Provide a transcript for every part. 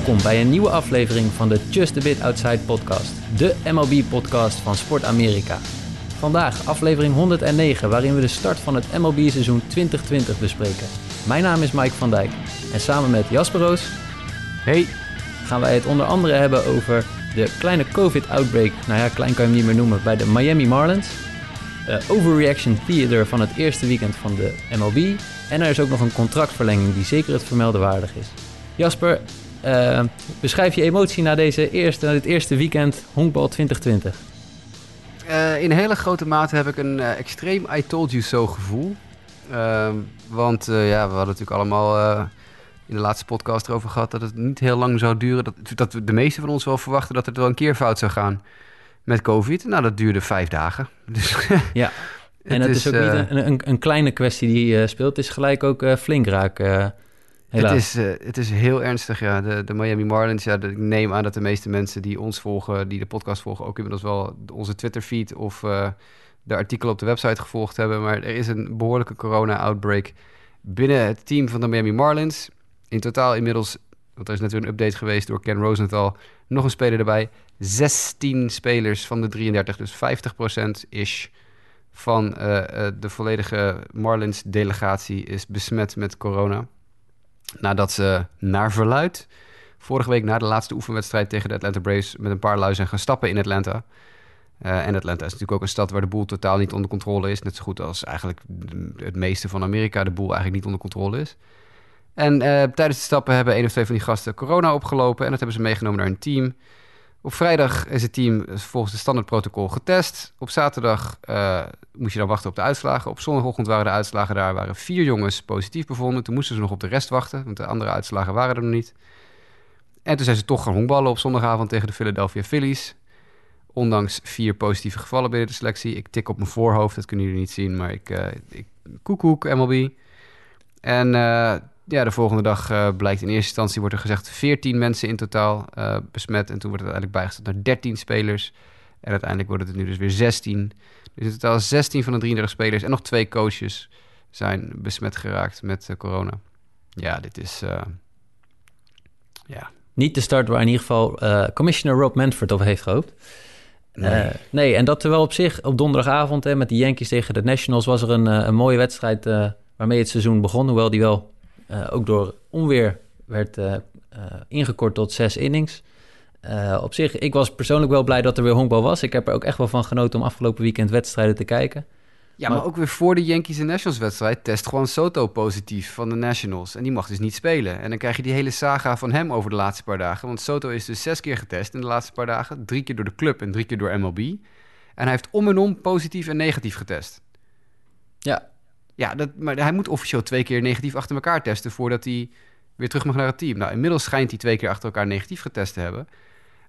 Welkom bij een nieuwe aflevering van de Just a Bit Outside podcast, de MLB-podcast van Sport Amerika. Vandaag aflevering 109, waarin we de start van het MLB-seizoen 2020 bespreken. Mijn naam is Mike van Dijk en samen met Jasper Roos Hey, gaan wij het onder andere hebben over de kleine COVID-outbreak, nou ja, klein kan je hem niet meer noemen, bij de Miami Marlins. Uh, overreaction theater van het eerste weekend van de MLB. En er is ook nog een contractverlenging die zeker het vermelden waardig is. Jasper, uh, beschrijf je emotie na, deze eerste, na dit eerste weekend honkbal 2020. Uh, in hele grote mate heb ik een uh, extreem I told you so gevoel. Ehm, want ja, we hadden natuurlijk allemaal in de laatste podcast erover gehad dat het niet heel lang zou duren. Dat, dat de meeste van ons wel verwachten dat het wel een keer fout zou gaan met COVID. Nou, dat duurde vijf dagen. Dus ja. En het, is, ook niet een, een, een, kleine kwestie die speelt. Het is gelijk ook flink raak. Het, is, het is heel ernstig, ja. De, de Miami Marlins, ja, ik neem aan dat de meeste mensen die ons volgen, die de podcast volgen, ook inmiddels wel onze Twitter-feed of de artikelen op de website gevolgd hebben. Maar er is een behoorlijke corona-outbreak binnen het team van de Miami Marlins. In totaal inmiddels, want er is net weer een update geweest door Ken Rosenthal, nog een speler erbij. 16 spelers van de 33, dus 50% ish van uh, de volledige Marlins-delegatie is besmet met corona. Nadat ze naar verluid vorige week na de laatste oefenwedstrijd tegen de Atlanta Braves met een paar lui zijn gaan stappen in Atlanta. Uh, en Atlanta is natuurlijk ook een stad waar de boel totaal niet onder controle is. Net zo goed als eigenlijk het meeste van Amerika de boel eigenlijk niet onder controle is. En tijdens de stappen hebben een of twee van die gasten corona opgelopen. En dat hebben ze meegenomen naar een team. Op vrijdag is het team volgens het standaardprotocol getest. Op zaterdag uh, moest je dan wachten op de uitslagen. Op zondagochtend waren de uitslagen daar. waren vier jongens positief bevonden. Toen moesten ze nog op de rest wachten, want de andere uitslagen waren er nog niet. En toen zijn ze toch gaan honkballen op zondagavond tegen de Philadelphia Phillies. Ondanks vier positieve gevallen binnen de selectie. Ik tik op mijn voorhoofd, dat kunnen jullie niet zien, maar ik, uh, ik koekoek MLB. En uh, ja, de volgende dag uh, blijkt in eerste instantie wordt er gezegd 14 mensen in totaal uh, besmet. En toen wordt het uiteindelijk bijgesteld naar 13 spelers. En uiteindelijk wordt het nu dus weer 16. Dus in totaal 16 van de 33 spelers en nog twee coaches zijn besmet geraakt met uh, corona. Ja, dit is... ja. Niet de start waar in ieder geval commissioner Rob Manfred op heeft gehoopt. Nee. nee, en dat terwijl op zich op donderdagavond hè, met de Yankees tegen de Nationals was er een, een mooie wedstrijd waarmee het seizoen begon. Hoewel die wel ook door onweer werd uh, uh, ingekort tot zes innings. op zich, ik was persoonlijk wel blij dat er weer honkbal was. Ik heb er ook echt wel van genoten om afgelopen weekend wedstrijden te kijken. Ja, maar, maar ook weer voor de Yankees en Nationals wedstrijd test gewoon Soto positief van de Nationals. En die mag dus niet spelen. En dan krijg je die hele saga van hem over de laatste paar dagen. Want Soto is dus zes keer getest in de laatste paar dagen. Drie keer door de club en drie keer door MLB. En hij heeft om en om positief en negatief getest. Ja, ja, dat, maar hij moet officieel twee keer negatief achter elkaar testen voordat hij weer terug mag naar het team. Nou, inmiddels schijnt hij twee keer achter elkaar negatief getest te hebben.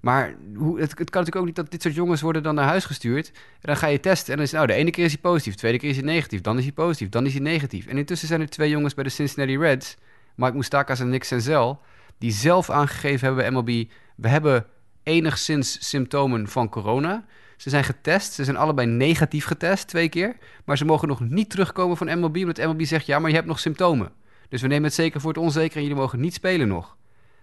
Maar hoe, het, het, kan natuurlijk ook niet dat dit soort jongens worden dan naar huis gestuurd. En dan ga je testen en dan is nou, de ene keer is hij positief, de tweede keer is hij negatief, dan is hij positief, dan is hij negatief. En intussen zijn er twee jongens bij de Cincinnati Reds, Mike Moustakas en Nick Senzel, die zelf aangegeven hebben MLB, we hebben enigszins symptomen van corona. Ze zijn getest. Ze zijn allebei negatief getest, twee keer. Maar ze mogen nog niet terugkomen van MLB, omdat MLB zegt... ja, maar je hebt nog symptomen. Dus we nemen het zeker voor het onzeker en jullie mogen niet spelen nog.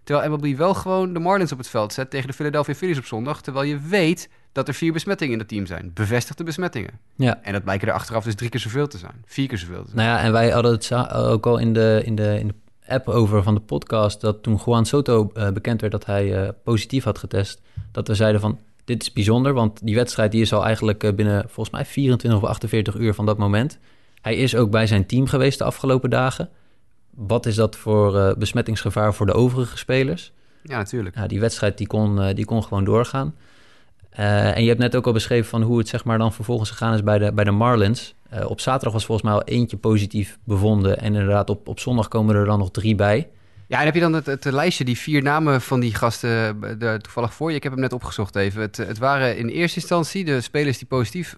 Terwijl MLB wel gewoon de Marlins op het veld zet tegen de Philadelphia Phillies op zondag... terwijl je weet dat er vier besmettingen in het team zijn. Bevestigde besmettingen. Ja. En dat blijken er achteraf dus drie keer zoveel te zijn. Vier keer zoveel te zijn. Nou ja, en wij hadden het ook al in de, in de, in de app over van de podcast... dat toen Juan Soto uh, bekend werd dat hij uh, positief had getest... dat we zeiden van dit is bijzonder, want die wedstrijd die is al eigenlijk eh, binnen volgens mij 24 of 48 uur van dat moment. Hij is ook bij zijn team geweest de afgelopen dagen. Wat is dat voor uh, besmettingsgevaar voor de overige spelers? Ja, natuurlijk. Ja, die wedstrijd die kon, uh, die kon gewoon doorgaan. Uh, en je hebt net ook al beschreven van hoe het zeg maar dan vervolgens gegaan is bij de, bij de Marlins. op zaterdag was volgens mij al eentje positief bevonden. En inderdaad op, op zondag komen er dan nog drie bij. Ja, en heb je dan het, het, lijstje, die vier namen van die gasten de, toevallig voor je? Ik heb hem net opgezocht even. Het, het waren in eerste instantie de spelers die positief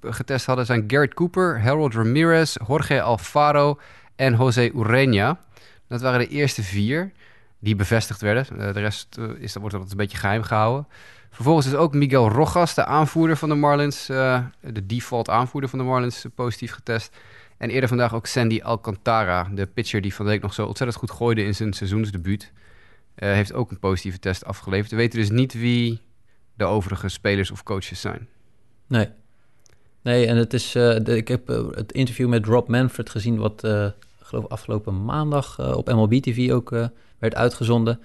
getest hadden... zijn Garrett Cooper, Harold Ramirez, Jorge Alfaro en José Ureña. Dat waren de eerste vier die bevestigd werden. Uh, de rest uh, is, wordt altijd een beetje geheim gehouden. Vervolgens is ook Miguel Rojas, de aanvoerder van de Marlins... De default aanvoerder van de Marlins, positief getest... En eerder vandaag ook Sandy Alcantara, de pitcher die van de week nog zo ontzettend goed gooide in zijn seizoensdebuut. heeft ook een positieve test afgeleverd. We weten dus niet wie de overige spelers of coaches zijn. Nee. Nee, en het is. De, ik heb uh, het interview met Rob Manfred gezien, wat geloof afgelopen maandag op MLB TV ook werd uitgezonden.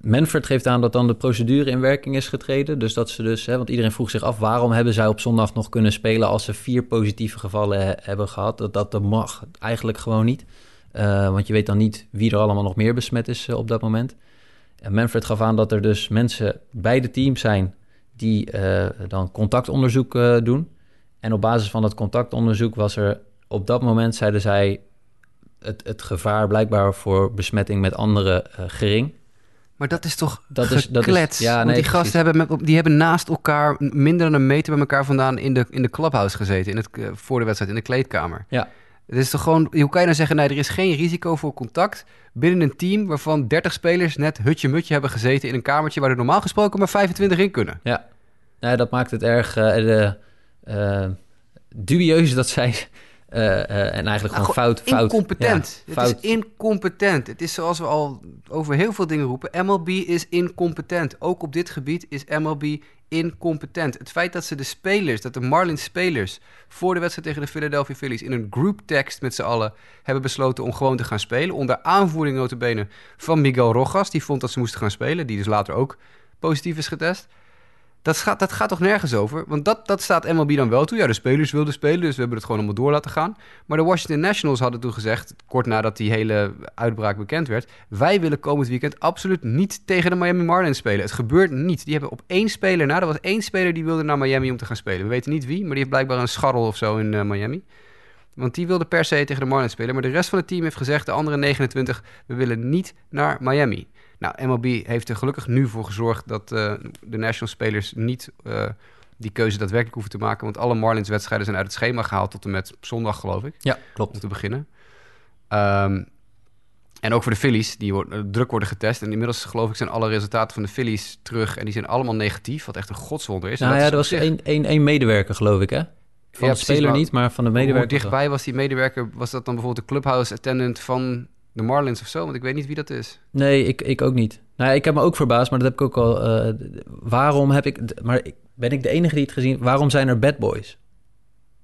Manfred geeft aan dat dan de procedure in werking is getreden. Dus dat ze dus, hè, want iedereen vroeg zich af waarom hebben zij op zondag nog kunnen spelen als ze vier positieve gevallen he hebben gehad. Dat, dat, mag eigenlijk gewoon niet. want je weet dan niet wie er allemaal nog meer besmet is op dat moment. En Manfred gaf aan dat er dus mensen bij de team zijn die dan contactonderzoek doen. En op basis van dat contactonderzoek was er op dat moment, zeiden zij, het, het gevaar blijkbaar voor besmetting met anderen gering. Maar dat is toch dat is, dat is, ja, nee, die gasten hebben, met, die hebben naast elkaar minder dan een meter bij elkaar vandaan in de, in de clubhouse gezeten. In het, uh, voor de wedstrijd, in de kleedkamer. Ja. Het is toch gewoon, hoe kan je nou zeggen, nee, er is geen risico voor contact binnen een team waarvan 30 spelers net hutje-mutje hebben gezeten in een kamertje waar er normaal gesproken maar 25 in kunnen. Ja, nee, dat maakt het erg. Uh, de, uh, dubieus dat zij. Uh, uh, en eigenlijk gewoon fout, fout. Incompetent. Ja, het is incompetent. Het is zoals we al over heel veel dingen roepen. MLB is incompetent. Ook op dit gebied is MLB incompetent. Het feit dat ze de spelers, dat de Marlins spelers... voor de wedstrijd tegen de Philadelphia Phillies... in een group text met z'n allen hebben besloten om gewoon te gaan spelen... onder aanvoering notabene van Miguel Rojas. Die vond dat ze moesten gaan spelen. Die dus later ook positief is getest. Dat gaat, dat gaat toch nergens over? Want dat, dat staat MLB dan wel toe. Ja, de spelers wilden spelen, dus we hebben het gewoon allemaal door laten gaan. Maar de Washington Nationals hadden toen gezegd, kort nadat die hele uitbraak bekend werd... wij willen komend weekend absoluut niet tegen de Miami Marlins spelen. Het gebeurt niet. Die hebben op één speler na, er was één speler die wilde naar Miami om te gaan spelen. We weten niet wie, maar die heeft blijkbaar een scharrel of zo in uh, Miami. Want die wilde per se tegen de Marlins spelen. Maar de rest van het team heeft gezegd, de andere 29, we willen niet naar Miami. Nou, MLB heeft er gelukkig nu voor gezorgd dat uh, de national spelers niet uh, die keuze daadwerkelijk hoeven te maken. Want alle Marlins-wedstrijden zijn uit het schema gehaald tot en met zondag, geloof ik. Ja, klopt. Om te beginnen. Um, en ook voor de Phillies, die wordt, uh, druk worden getest. En inmiddels, geloof ik, zijn alle resultaten van de Phillies terug. En die zijn allemaal negatief, wat echt een godswonder is. Nou ja, er was één, één, één medewerker, geloof ik, hè? Van ja, de speler precies, niet, maar van de medewerker. Hoe dichtbij was die medewerker? Was dat dan bijvoorbeeld de clubhouse attendant van de Marlins of zo? Want ik weet niet wie dat is. Nee, ik, ik ook niet. Nou, ik heb me ook verbaasd, maar dat heb ik ook al. Uh, waarom heb ik. Maar ben ik de enige die het gezien? Waarom zijn er bad boys?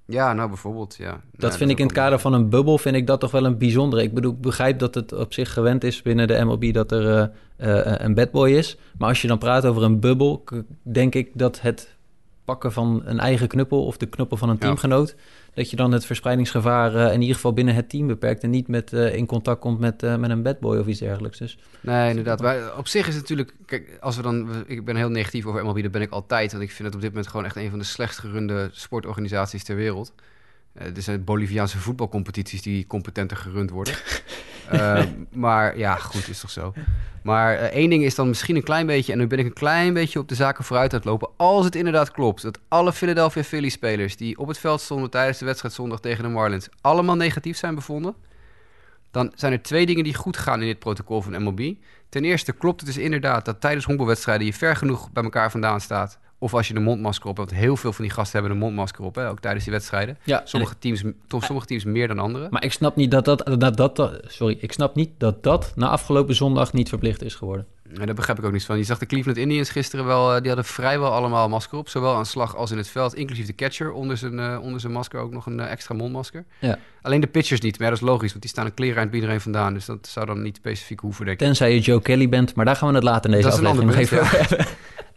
Ja, nou bijvoorbeeld, ja. Dat vind dat ik in het kader van een bubbel, vind ik dat toch wel een bijzondere. Ik bedoel, ik begrijp dat het op zich gewend is binnen de MLB dat er uh, uh, een bad boy is. Maar als je dan praat over een bubbel, denk ik dat het pakken van een eigen knuppel of de knuppel van een teamgenoot dat je dan het verspreidingsgevaar uh, in ieder geval binnen het team beperkt en niet met, uh, in contact komt met, uh, met een badboy of iets dergelijks. Dus. Nee, inderdaad. Maar op zich is het natuurlijk, kijk, als we dan, ik ben heel negatief over MLB, dat ben ik altijd, want ik vind het op dit moment gewoon echt een van de slechtst gerunde sportorganisaties ter wereld. er zijn Boliviaanse voetbalcompetities die competenter gerund worden. uh, maar ja, goed, is toch zo. Maar uh, één ding is dan misschien een klein beetje, en nu ben ik een klein beetje op de zaken vooruit aan lopen. Als het inderdaad klopt dat alle Philadelphia Phillies spelers die op het veld stonden tijdens de wedstrijd zondag tegen de Marlins allemaal negatief zijn bevonden. Dan zijn er twee dingen die goed gaan in dit protocol van MLB. Ten eerste klopt het dus inderdaad dat tijdens honkbalwedstrijden je ver genoeg bij elkaar vandaan staat of als je een mondmasker op hebt. Want heel veel van die gasten hebben een mondmasker op, hè, ook tijdens die wedstrijden. Ja, sommige, teams, toch sommige teams meer dan andere. Maar ik snap niet dat dat, dat, dat, sorry, ik snap niet dat dat na afgelopen zondag niet verplicht is geworden. Ja, daar begrijp ik ook niets van. Je zag de Cleveland Indians gisteren wel, eh, die hadden vrijwel allemaal masker op. Zowel aan slag als in het veld, inclusief de catcher onder zijn, uh, onder zijn masker ook nog een uh, extra mondmasker. Ja. Alleen de pitchers niet, maar dat is logisch, want die staan een kleren bij iedereen vandaan. Dus dat zou dan niet specifiek hoeven, denk ik. Tenzij je Joe Kelly bent, maar daar gaan we het later in deze dat aflevering nog even over hebben.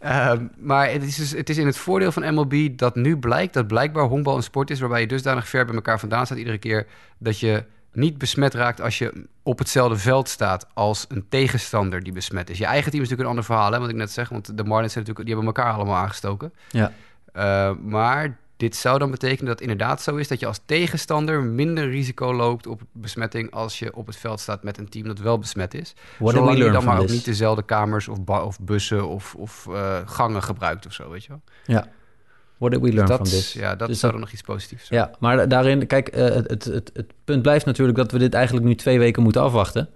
Uh, maar het is, dus, het is in het voordeel van MLB dat nu blijkt dat blijkbaar honkbal een sport is waarbij je dusdanig ver bij elkaar vandaan staat iedere keer dat je niet besmet raakt als je op hetzelfde veld staat als een tegenstander die besmet is. Je eigen team is natuurlijk een ander verhaal, hè, wat ik net zeg, want de Marlins zijn natuurlijk, die hebben elkaar allemaal aangestoken. Ja. Uh, maar dit zou dan betekenen dat het inderdaad zo is dat je als tegenstander minder risico loopt op besmetting als je op het veld staat met een team dat wel besmet is. What Zolang je dan maar ook niet dezelfde kamers of, of bussen of, of uh, gangen gebruikt of zo, weet je wel. Ja. What did we learn dus from this? Ja, dat dus zou dan nog iets positiefs zijn. Ja, maar daarin, kijk, uh, het, het, het, het punt blijft natuurlijk dat we dit eigenlijk nu twee weken moeten afwachten.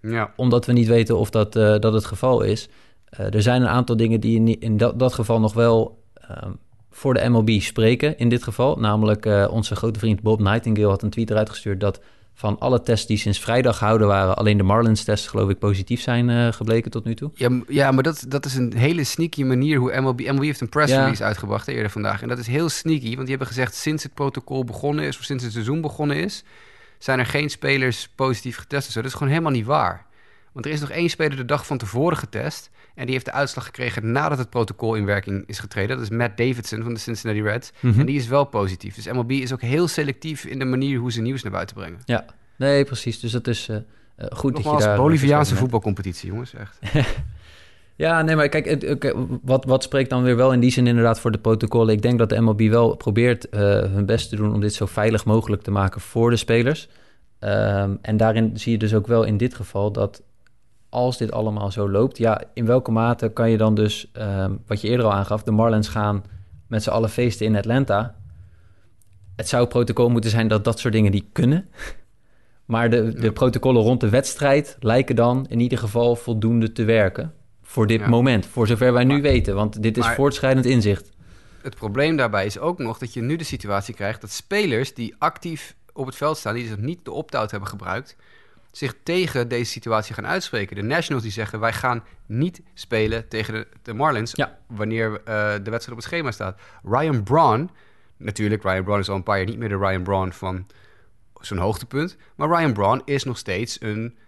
Ja. Omdat we niet weten of dat, uh, dat het geval is. er zijn een aantal dingen die in, in dat, dat geval nog wel ehm, voor de MLB spreken in dit geval. Namelijk uh, onze grote vriend Bob Nightingale had een tweet eruit gestuurd dat van alle tests die sinds vrijdag gehouden waren, alleen de Marlins-tests, geloof ik, positief zijn uh, gebleken tot nu toe. Ja, ja maar dat, dat is een hele sneaky manier hoe MLB... MLB heeft een press release uitgebracht eerder vandaag. En dat is heel sneaky, want die hebben gezegd... sinds het protocol begonnen is, of sinds het seizoen begonnen is... zijn er geen spelers positief getest. Zo, dat is gewoon helemaal niet waar. Want er is nog één speler de dag van tevoren getest... En die heeft de uitslag gekregen nadat het protocol in werking is getreden. Dat is Matt Davidson van de Cincinnati Reds. Mhm. En die is wel positief. Dus MLB is ook heel selectief in de manier hoe ze nieuws naar buiten brengen. Ja, nee, precies. Dus dat is uh, goed Nogmaals, dat je daar... Boliviaanse voetbalcompetitie, jongens, echt. ja, nee, maar kijk, wat, wat spreekt dan weer wel in die zin inderdaad voor de protocollen? Ik denk dat de MLB wel probeert uh, hun best te doen om dit zo veilig mogelijk te maken voor de spelers. Um, en daarin zie je dus ook wel in dit geval dat als dit allemaal zo loopt, ja, in welke mate kan je dan dus, ehm, wat je eerder al aangaf, de Marlins gaan met z'n allen feesten in Atlanta. Het zou protocol moeten zijn dat dat soort dingen die kunnen. Maar de, de protocollen rond de wedstrijd lijken dan in ieder geval voldoende te werken. Voor dit moment, voor zover wij nu weten. Want dit is voortschrijdend inzicht. Het probleem daarbij is ook nog dat je nu de situatie krijgt dat spelers die actief op het veld staan, die dus niet de opt-out hebben gebruikt, zich tegen deze situatie gaan uitspreken. De Nationals die zeggen wij gaan niet spelen tegen de, de Marlins wanneer uh, de wedstrijd op het schema staat. Ryan Braun, natuurlijk, Ryan Braun is al een paar jaar niet meer de Ryan Braun van zijn hoogtepunt. Maar Ryan Braun is nog steeds een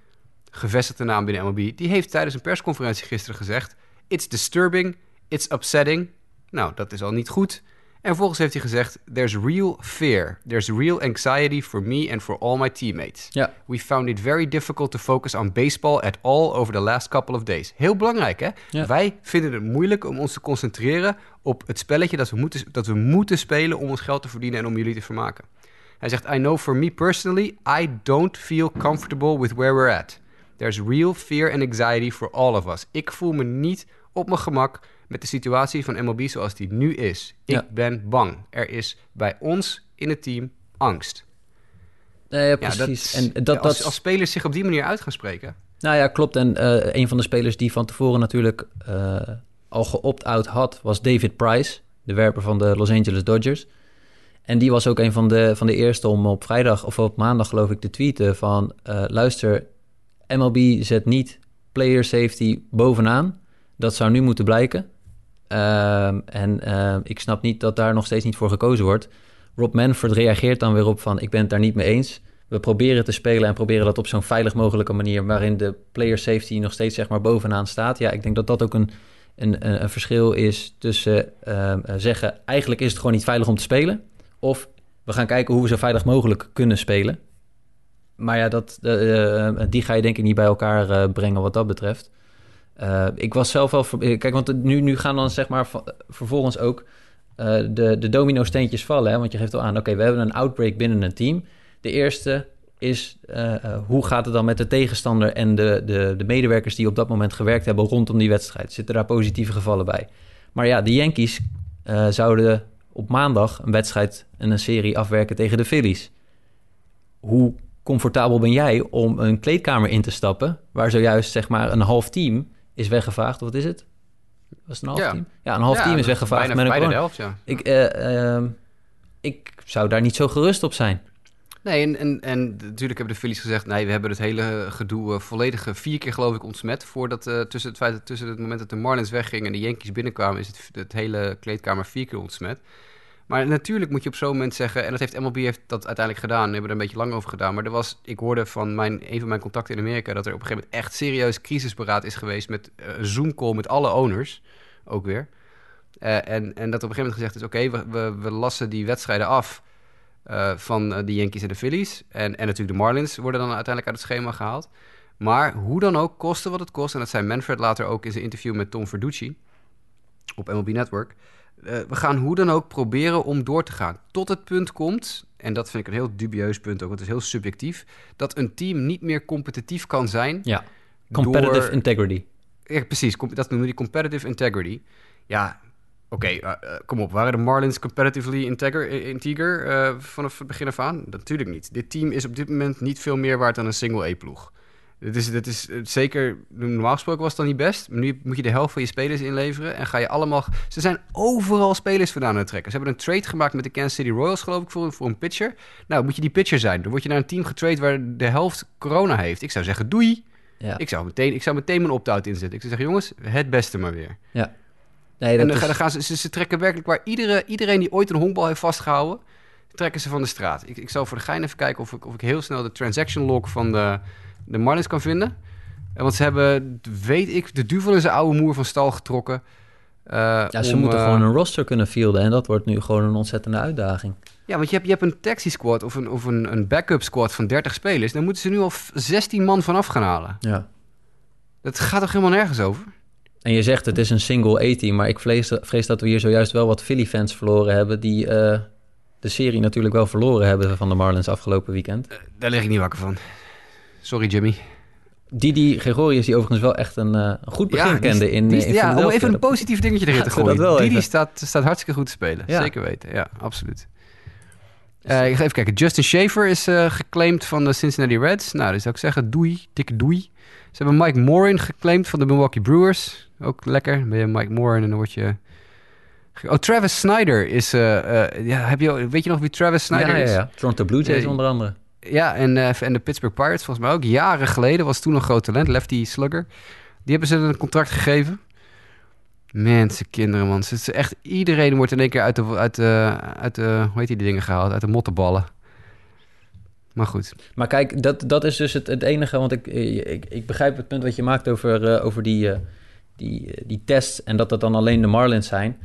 gevestigde naam binnen MLB. Die heeft tijdens een persconferentie gisteren gezegd: It's disturbing, it's upsetting. Nou, dat is al niet goed. En vervolgens heeft hij gezegd: There's real fear. There's real anxiety for me and for all my teammates. Ja. We found it very difficult to focus on baseball at all over the last couple of days. Heel belangrijk, hè? Wij vinden het moeilijk om ons te concentreren op het spelletje dat we, moeten, dat we moeten spelen om ons geld te verdienen en om jullie te vermaken. Hij zegt: I know for me personally, I don't feel comfortable with where we're at. There's real fear and anxiety for all of us. Ik voel me niet op mijn gemak met de situatie van MLB zoals die nu is. Ik ben bang. Er is bij ons in het team angst. Nee, ja, precies. en dat, dat, als, als, spelers zich op die manier uit gaan spreken. Nou ja, klopt. En uh, een van de spelers die van tevoren natuurlijk uh, al geopt-out had, was David Price, de werper van de Los Angeles Dodgers. En die was ook een van de, van de eerste om op vrijdag of op maandag, geloof ik, te tweeten van... Uh, luister, MLB zet niet player safety bovenaan. Dat zou nu moeten blijken. Ehm, en ehm, ik snap niet dat daar nog steeds niet voor gekozen wordt. Rob Manford reageert dan weer op van... ik ben het daar niet mee eens. We proberen te spelen en proberen dat op zo'n veilig mogelijke manier... waarin de player safety nog steeds zeg maar bovenaan staat. Ja, ik denk dat dat ook een, een, een verschil is tussen ehm, zeggen... eigenlijk is het gewoon niet veilig om te spelen... of we gaan kijken hoe we zo veilig mogelijk kunnen spelen. Maar ja, dat, uh, die ga je denk ik niet bij elkaar uh, brengen wat dat betreft. Uh, ik was zelf wel... Kijk, want nu, nu gaan dan zeg maar vervolgens ook uh, de, de domino-steentjes vallen. Hè? Want je geeft al aan, oké, we hebben een outbreak binnen een team. De eerste is, hoe gaat het dan met de tegenstander en de, de, de medewerkers die op dat moment gewerkt hebben rondom die wedstrijd? Zitten daar positieve gevallen bij? Maar ja, de Yankees zouden op maandag een wedstrijd en een serie afwerken tegen de Phillies. Hoe comfortabel ben jij om een kleedkamer in te stappen, waar zojuist zeg maar een half team is weggevaagd. Wat is het? Was het een half ja. team? Ja, een half team is weggevaagd bijna, met een bijna helft, ja. Ik, uh, uh, ik zou daar niet zo gerust op zijn. Nee, en, en, en natuurlijk hebben de Phillies gezegd... nee, we hebben het hele gedoe uh, volledig vier keer geloof ik ontsmet... voordat uh, tussen, het feit, dat, tussen het moment dat de Marlins weggingen... en de Yankees binnenkwamen... is het, het hele kleedkamer vier keer ontsmet. Maar natuurlijk moet je op zo'n moment zeggen, en dat heeft MLB heeft dat uiteindelijk gedaan, we hebben er een beetje lang over gedaan. Maar er was, ik hoorde van mijn, een van mijn contacten in Amerika dat er op een gegeven moment echt serieus crisisberaad is geweest met uh, een Zoom-call met alle owners, ook weer. Uh, en, en dat op een gegeven moment gezegd is: oké, we, we, we, lassen die wedstrijden af uh, van de Yankees en de Phillies. En, en natuurlijk de Marlins worden dan uiteindelijk uit het schema gehaald. Maar hoe dan ook, kosten wat het kost. En dat zei Manfred later ook in zijn interview met Tom Verducci op MLB Network. Uh, we gaan hoe dan ook proberen om door te gaan. Tot het punt komt, en dat vind ik een heel dubieus punt ook, want het is heel subjectief, dat een team niet meer competitief kan zijn. Ja, competitive door... integrity. Ja, precies, dat noemen die competitive integrity. Ja, oké, okay, uh, uh, kom op. Waren de Marlins competitively integer, integer uh, vanaf het begin af aan? Natuurlijk niet. Dit team is op dit moment niet veel meer waard dan een single A-ploeg. Dit is, dit is zeker, normaal gesproken was het dan niet best. Maar nu moet je de helft van je spelers inleveren. En ga je allemaal. Ze zijn overal spelers vandaan aan het trekken. Ze hebben een trade gemaakt met de Kansas City Royals, geloof ik, voor, voor een pitcher. Nou, moet je die pitcher zijn. Dan word je naar een team getrade waar de helft corona heeft. Ik zou zeggen, doei. Ja. Ik, zou meteen, ik zou meteen mijn opt-out inzetten. Ik zou zeggen, jongens, het beste maar weer. ja. Nee, En dat dan, is... gaan ze, ze, ze trekken werkelijk waar iedere, iedereen die ooit een honkbal heeft vastgehouden, trekken ze van de straat. Ik, ik zal voor de gein even kijken of ik, of ik heel snel de transaction log van de, de Marlins kan vinden. En Want ze hebben, weet ik, de duvel in zijn oude moer van stal getrokken. Eh, Ja, ze om, moeten eh, gewoon een roster kunnen fielden. En dat wordt nu gewoon een ontzettende uitdaging. Ja, want je hebt, je hebt een taxi squad of, een, of een, een backup squad van 30 spelers. Daar moeten ze nu al f- 16 man van af gaan halen. Ja. Dat gaat toch helemaal nergens over? En je zegt het is een single A-team, maar ik vrees, vrees dat we hier zojuist wel wat Philly-fans verloren hebben... die eh, de serie natuurlijk wel verloren hebben van de Marlins afgelopen weekend. Daar lig ik niet wakker van. Sorry, Jimmy. Didi Gregorius, die overigens wel echt een, eh, goed begin die- kende in, die- eh, in ja, om even een positief dingetje erin te gooien. even. staat, staat hartstikke goed te spelen. Ja. Zeker weten, ja, absoluut. Eh, ik ga even kijken. Justin Schaefer is geclaimd van de Cincinnati Reds. Nou, dus zou ik zeggen, doei, dikke doei. Ze hebben Mike Morin geclaimd van de Milwaukee Brewers. Ook lekker. Ben je Mike Morin en dan word je... Oh, Travis Snyder is... ja, heb je, weet je nog wie Travis Snyder ja, ja, is? ja. Toronto Blue Jays onder andere. Ja, en, eh, en de Pittsburgh Pirates volgens mij ook. Jaren geleden was toen een groot talent, lefty slugger. Die hebben ze een contract gegeven. Mensen, kinderen, man. Het is echt, iedereen wordt in één keer uit de, uit de, uit de, hoe heet die dingen gehaald? Uit de mottenballen. Maar goed. Maar kijk, dat, dat is dus het, het enige, want ik, ik, ik begrijp het punt wat je maakt over, eh, over die, eh, die, eh, die tests en dat dat dan alleen de Marlins zijn.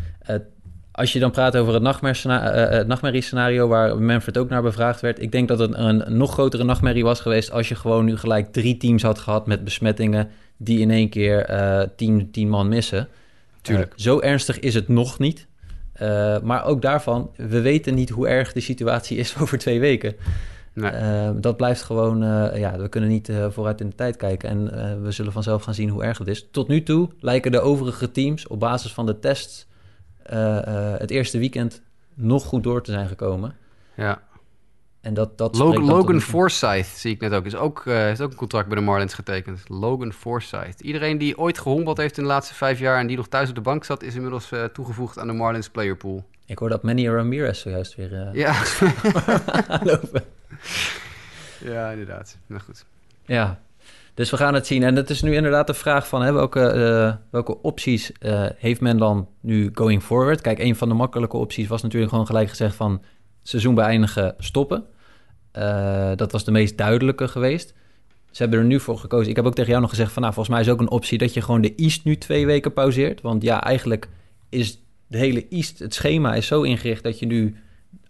Eh, als je dan praat over het, nachtmerriescena- eh, eh, het nachtmerriescenario waar Manfred ook naar bevraagd werd, ik denk dat het een, nog grotere nachtmerrie was geweest als je gewoon nu gelijk drie teams had gehad met besmettingen die in één keer eh tien, tien man missen. Tuurlijk. Eh, zo ernstig is het nog niet. Eh, maar ook daarvan, we weten niet hoe erg de situatie is over twee weken. Nee. Eh, dat blijft gewoon, eh, ja, we kunnen niet eh, vooruit in de tijd kijken. En eh, we zullen vanzelf gaan zien hoe erg het is. Tot nu toe lijken de overige teams op basis van de tests eh, eh, het eerste weekend nog goed door te zijn gekomen. ja. En dat, dat Logan, Logan. Forsythe zie ik net ook. Is ook, eh, heeft ook een contract bij de Marlins getekend. Logan Forsythe. Iedereen die ooit gehombald heeft in de laatste vijf jaar... en die nog thuis op de bank zat... is inmiddels eh, toegevoegd aan de Marlins player pool. Ik hoor dat Manny Ramirez zojuist weer eh Ja, lopen. ja inderdaad. Nou goed. Ja, dus we gaan het zien. En het is nu inderdaad de vraag van welke, eh, welke opties eh, heeft men dan nu going forward? Kijk, een van de makkelijke opties was natuurlijk gewoon gelijk gezegd van seizoen beëindigen, stoppen. Eh, dat was de meest duidelijke geweest. Ze hebben er nu voor gekozen. Ik heb ook tegen jou nog gezegd van nou, volgens mij is ook een optie dat je gewoon de East nu twee weken pauzeert. Want ja, eigenlijk is de hele East, het schema is zo ingericht dat je nu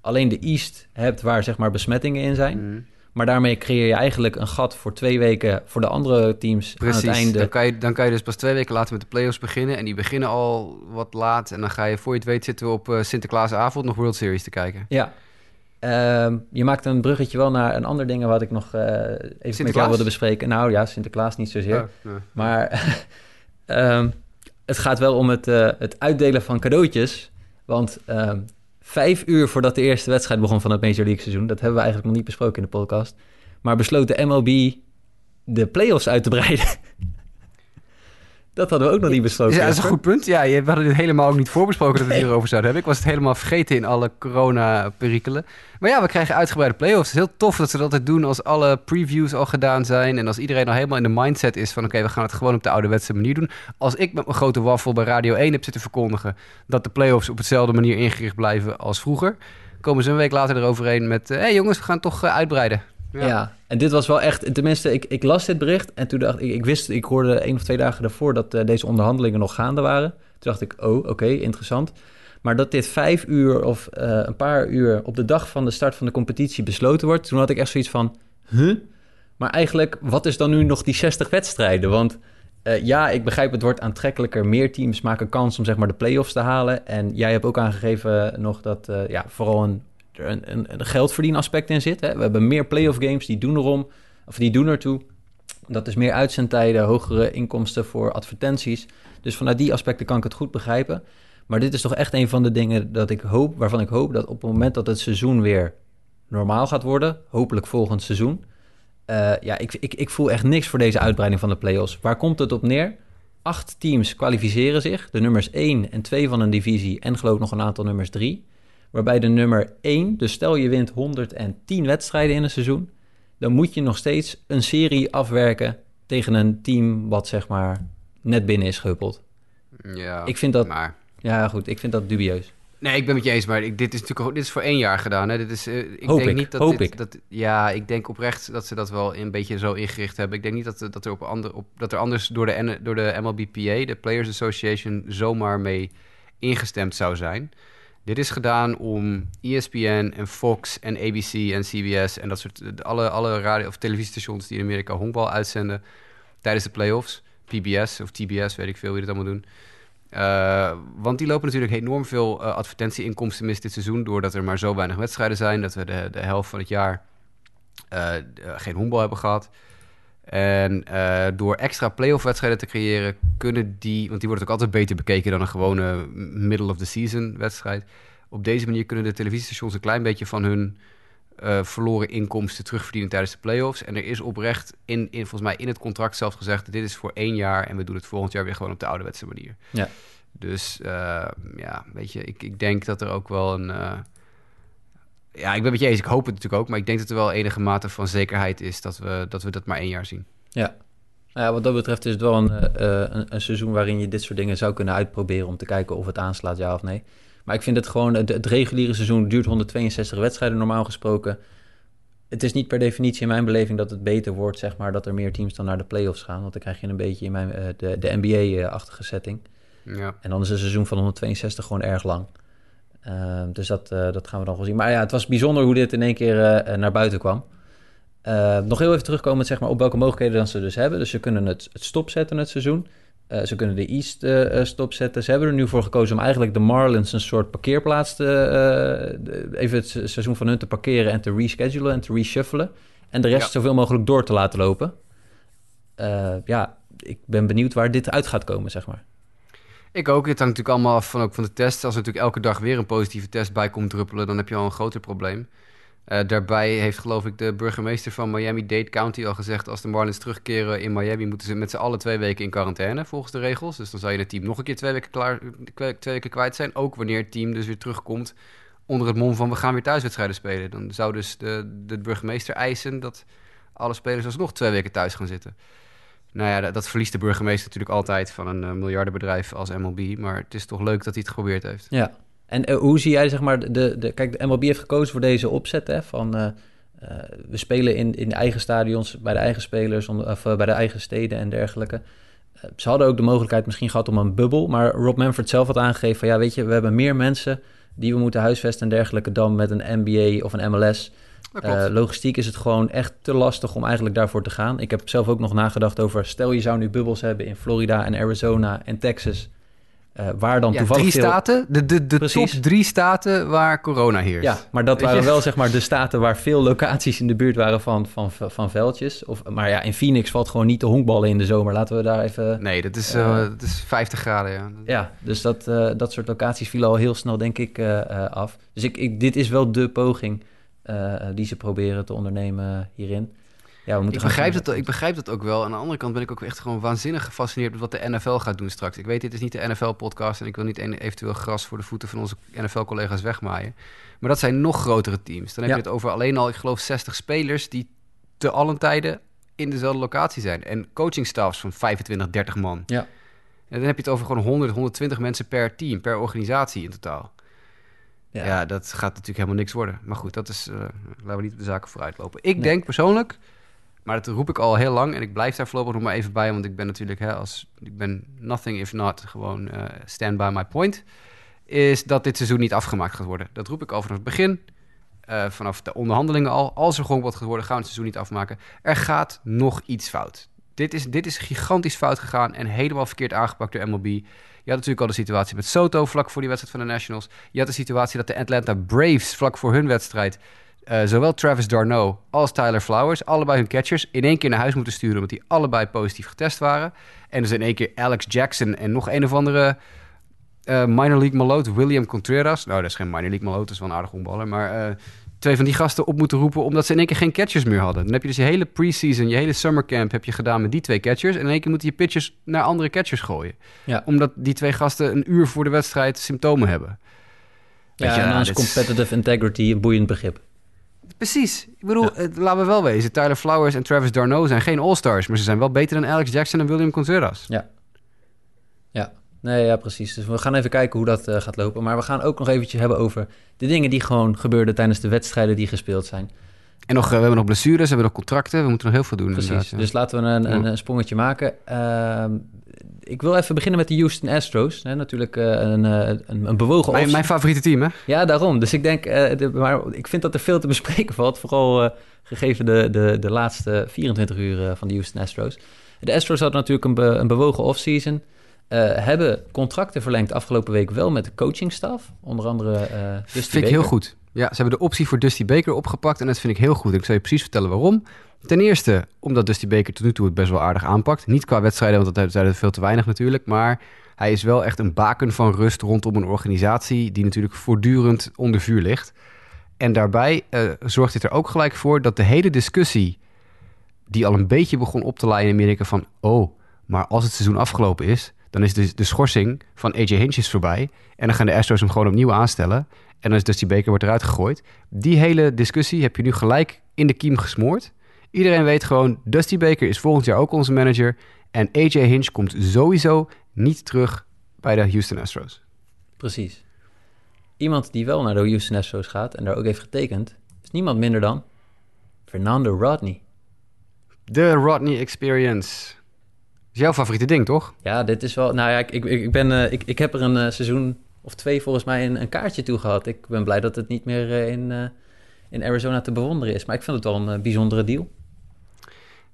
alleen de East hebt waar zeg maar besmettingen in zijn. Mm. Maar daarmee creëer je eigenlijk een gat voor twee weken voor de andere teams aan het einde. dan, kan je, dan kan je dus pas twee weken later met de playoffs beginnen. En die beginnen al wat laat. En dan ga je, voor je het weet, zitten we op eh, Sinterklaasavond nog World Series te kijken. Ja. Ehm, je maakt een bruggetje wel naar een ander ding wat ik nog eh, even met jou wilde bespreken. Nou ja, Sinterklaas niet zozeer. Oh, nee. Maar ehm, het gaat wel om het, eh, het uitdelen van cadeautjes. Want ehm, vijf uur voordat de eerste wedstrijd begon van het Major League seizoen... dat hebben we eigenlijk nog niet besproken in de podcast... maar besloot de MLB de playoffs uit te breiden. dat hadden we ook nog niet besproken. Ja, dat is een goed punt. Ja, je- we hadden dit helemaal ook niet voorbesproken dat we het hierover zouden hebben. Ik was het helemaal vergeten in alle corona-perikelen. Maar ja, we krijgen uitgebreide playoffs. Het is heel tof dat ze dat altijd doen als alle previews al gedaan zijn. En als iedereen al helemaal in de mindset is van... oké, we gaan het gewoon op de ouderwetse manier doen. Als ik met mijn grote waffel bij Radio 1 heb zitten verkondigen... dat de playoffs op hetzelfde manier ingericht blijven als vroeger... komen ze een week later eroverheen met... hé hey jongens, we gaan toch eh, uitbreiden. Ja. en dit was wel echt, tenminste, ik, ik las dit bericht en toen dacht ik, ik wist, ik hoorde één of twee dagen daarvoor dat eh, deze onderhandelingen nog gaande waren. Toen dacht ik, oh, oké, interessant. Maar dat dit vijf uur of eh, een paar uur op de dag van de start van de competitie besloten wordt, toen had ik echt zoiets van, huh? Maar eigenlijk, wat is dan nu nog die 60 wedstrijden? Want eh, ja, ik begrijp, het wordt aantrekkelijker. Meer teams maken kans om zeg maar de play-offs te halen. En jij hebt ook aangegeven nog dat ja, vooral een, een, een, een geldverdienaspect in zit. Hè? We hebben meer play-off games, die doen erom, of die doen ertoe. Dat is meer uitzendtijden, hogere inkomsten voor advertenties. Dus vanuit die aspecten kan ik het goed begrijpen. Maar dit is toch echt een van de dingen dat ik hoop, waarvan ik hoop dat op het moment dat het seizoen weer normaal gaat worden, hopelijk volgend seizoen, Uh, ja, ik, ik, ik voel echt niks voor deze uitbreiding van de play-offs. Waar komt het op neer? Acht teams kwalificeren zich. De nummers 1 en 2 van een divisie en geloof nog een aantal nummers 3. Waarbij de nummer 1, dus stel je wint 110 wedstrijden in een seizoen... dan moet je nog steeds een serie afwerken tegen een team wat zeg maar net binnen is gehuppeld. Ja, ik vind dat, maar... Ja, goed, ik vind dat dubieus. Nee, ik ben met je eens, maar ik, dit is natuurlijk dit is voor één jaar gedaan. Hè? Dit is, uh, ik hoop denk ik, niet dat hoop dit, ik. Dat, ja, ik denk oprecht dat ze dat wel een beetje zo ingericht hebben. Ik denk niet dat, dat, er, op ander, op, dat er anders door de, door de MLBPA, de Players Association, zomaar mee ingestemd zou zijn. Dit is gedaan om ESPN en Fox en ABC en CBS en dat soort alle, alle radio- of televisiestations die in Amerika honkbal uitzenden tijdens de playoffs. PBS of TBS, weet ik veel wie dat allemaal doen. Uh, want die lopen natuurlijk enorm veel uh, advertentieinkomsten mis dit seizoen... doordat er maar zo weinig wedstrijden zijn... dat we de, de helft van het jaar uh, geen honkbal hebben gehad. En door extra playoff-wedstrijden te creëren... kunnen die... want die worden ook altijd beter bekeken... dan een gewone middle-of-the-season wedstrijd. Op deze manier kunnen de televisiestations een klein beetje van hun... Uh, verloren inkomsten terugverdienen tijdens de playoffs. En er is oprecht in, in, volgens mij in het contract zelf gezegd... dit is voor één jaar en we doen het volgend jaar weer gewoon op de ouderwetse manier. Ja. Dus uh, ja, weet je, ik, ik denk dat er ook wel een... Ja, ik ben met je eens, ik hoop het natuurlijk ook... maar ik denk dat er wel enige mate van zekerheid is... dat we dat, we dat maar één jaar zien. Ja. Nou ja, wat dat betreft is het wel een, een, een seizoen... waarin je dit soort dingen zou kunnen uitproberen... om te kijken of het aanslaat, ja of nee. Maar ik vind het gewoon, het, het, reguliere seizoen duurt 162 wedstrijden normaal gesproken. Het is niet per definitie in mijn beleving dat het beter wordt, zeg maar, dat er meer teams dan naar de playoffs gaan. Want dan krijg je een beetje in mijn, uh, de, de NBA-achtige setting. Ja. En dan is een seizoen van 162 gewoon erg lang. Uh, dus dat, uh, dat gaan we dan wel zien. Maar ja, het was bijzonder hoe dit in één keer naar buiten kwam. nog heel even terugkomen zeg maar, op welke mogelijkheden dan ze dus hebben. Dus ze kunnen het, het stopzetten, het seizoen. Ze kunnen de East stopzetten. Ze hebben er nu voor gekozen om eigenlijk de Marlins een soort parkeerplaats te... Even het seizoen van hun te parkeren en te reschedulen en te reshuffelen. En de rest ja. zoveel mogelijk door te laten lopen. ja, ik ben benieuwd waar dit uit gaat komen, zeg maar. Ik ook. Het hangt natuurlijk allemaal af van, ook van de test. Als er natuurlijk elke dag weer een positieve test bij komt druppelen... dan heb je al een groter probleem. Uh, daarbij heeft geloof ik de burgemeester van Miami-Dade County al gezegd... als de Marlins terugkeren in Miami... moeten ze met z'n allen twee weken in quarantaine volgens de regels. Dus dan zou je het team nog een keer twee weken, klaar, twee weken kwijt zijn. Ook wanneer het team dus weer terugkomt onder het mom van... we gaan weer thuiswedstrijden spelen. Dan zou dus de, de burgemeester eisen dat alle spelers alsnog twee weken thuis gaan zitten. Nou ja, dat, verliest de burgemeester natuurlijk altijd van een uh, miljardenbedrijf als MLB. Maar het is toch leuk dat hij het geprobeerd heeft. Ja, en uh, hoe zie jij, zeg maar, de, de, kijk, de MLB heeft gekozen voor deze opzet, hè, van uh, we spelen in, in eigen stadions, bij de eigen spelers, of bij de eigen steden en dergelijke. ze hadden ook de mogelijkheid misschien gehad om een bubbel, maar Rob Manfred zelf had aangegeven van, ja, weet je, we hebben meer mensen die we moeten huisvesten en dergelijke dan met een NBA of een MLS. Logistiek is het gewoon echt te lastig om eigenlijk daarvoor te gaan. Ik heb zelf ook nog nagedacht over, stel je zou nu bubbels hebben in Florida en Arizona en Texas... Uh, waar dan ja, toevallig drie veel... staten, de, de, de top drie staten waar corona heerst. Ja, maar dat waren wel zeg maar de staten waar veel locaties in de buurt waren van, van, van veldjes. Of, maar ja, in Phoenix valt gewoon niet te honkballen in de zomer. Laten we daar even... Nee, dat is, Uh, uh, dat is 50 graden, ja. Ja, dus dat, dat soort locaties vielen al heel snel, denk ik, af. Dus ik, ik, dit is wel de poging die ze proberen te ondernemen hierin. Ja, we moeten ik, begrijp dat, ik begrijp dat ook wel. Aan de andere kant ben ik ook echt gewoon waanzinnig gefascineerd met wat de NFL gaat doen straks. Ik weet, dit is niet de NFL-podcast en ik wil niet een, eventueel gras voor de voeten van onze NFL-collega's wegmaaien. Maar dat zijn nog grotere teams. Dan heb Ja. je het over alleen al, ik geloof, 60 spelers die te allen tijden in dezelfde locatie zijn. En coachingstaffs van 25, 30 man. Ja. En dan heb je het over gewoon 100, 120 mensen per team, per organisatie in totaal. Ja. Ja, dat gaat natuurlijk helemaal niks worden. Maar goed, dat is, eh, laten we niet op de zaken vooruitlopen. Ik Nee. denk persoonlijk, maar dat roep ik al heel lang en ik blijf daar voorlopig nog maar even bij, want ik ben natuurlijk, hè, als, ik ben nothing if not, gewoon eh, stand by my point, is dat dit seizoen niet afgemaakt gaat worden. Dat roep ik al vanaf het begin, eh, vanaf de onderhandelingen al. Als er gewoon wat gaat worden, gaan we het seizoen niet afmaken. Er gaat nog iets fout. Dit is, dit is gigantisch fout gegaan en helemaal verkeerd aangepakt door MLB. Je had natuurlijk al de situatie met Soto vlak voor die wedstrijd van de Nationals. Je had de situatie dat de Atlanta Braves vlak voor hun wedstrijd... eh, zowel Travis Darno als Tyler Flowers, allebei hun catchers... in één keer naar huis moeten sturen... omdat die allebei positief getest waren. En dus in één keer Alex Jackson en nog een of andere... eh, minor league maloot, William Contreras. Nou, dat is geen minor league maloot, dat is wel een aardig honkballer. Maar eh, twee van die gasten op moeten roepen... omdat ze in één keer geen catchers meer hadden. Dan heb je dus je hele preseason, je hele summercamp... heb je gedaan met die twee catchers... en in één keer moeten je pitchers naar andere catchers gooien. Ja. Omdat die twee gasten een uur voor de wedstrijd symptomen hebben. Weet Ja, je, nou, is competitive integrity een boeiend begrip. Precies. Ik bedoel, laten we wel wezen. Tyler Flowers en Travis Darno zijn geen all-stars... maar ze zijn wel beter dan Alex Jackson en William Contreras. Ja. Nee, ja, precies. Dus we gaan even kijken hoe dat eh, gaat lopen. Maar we gaan ook nog eventjes hebben over de dingen die gewoon gebeurden tijdens de wedstrijden die gespeeld zijn. En nog, eh, we hebben nog blessures, we hebben nog contracten. We moeten nog heel veel doen. Precies. ja. Dus laten we een, een, sprongetje maken. Ehm, ik wil even beginnen met de Houston Astros. Hè, natuurlijk eh, een, een, een bewogen Mijn, mijn favoriete team, hè? Ja, daarom. Dus ik denk, de- maar ik vind dat er veel te bespreken valt. Vooral gegeven de, de, de laatste 24 uur van de Houston Astros. De Astros hadden natuurlijk een, be- een bewogen offseason. Eh hebben contracten verlengd afgelopen week wel met de coachingstaf. Onder andere eh Dusty vind ik heel goed. Ja, ze hebben de optie voor Dusty Baker opgepakt en dat vind ik heel goed. Ik zal je precies vertellen waarom. Ten eerste, omdat Dusty Baker tot nu toe het best wel aardig aanpakt. Niet qua wedstrijden, want dat zijn er veel te weinig natuurlijk. Maar hij is wel echt een baken van rust rondom een organisatie die natuurlijk voortdurend onder vuur ligt. En daarbij eh, zorgt dit er ook gelijk voor dat de hele discussie, die al een beetje begon op te laaien in Amerika van... oh, maar als het seizoen afgelopen is, dan is de, de schorsing van AJ Hinch is voorbij. En dan gaan de Astros hem gewoon opnieuw aanstellen. En dan is Dusty Baker wordt eruit gegooid. Die hele discussie heb je nu gelijk in de kiem gesmoord. Iedereen weet gewoon, Dusty Baker is volgend jaar ook onze manager. En AJ Hinch komt sowieso niet terug bij de Houston Astros. Precies. Iemand die wel naar de Houston Astros gaat en daar ook heeft getekend... is niemand minder dan Fernando Rodney. De Rodney Experience. Is jouw favoriete ding, toch? Ja, dit is wel... Nou ja, ik, ik, ik, ben, eh, ik, ik heb er een eh, seizoen of twee volgens mij een, een kaartje toe gehad. Ik ben blij dat het niet meer eh, in, in Arizona te bewonderen is. Maar ik vind het wel een bijzondere deal.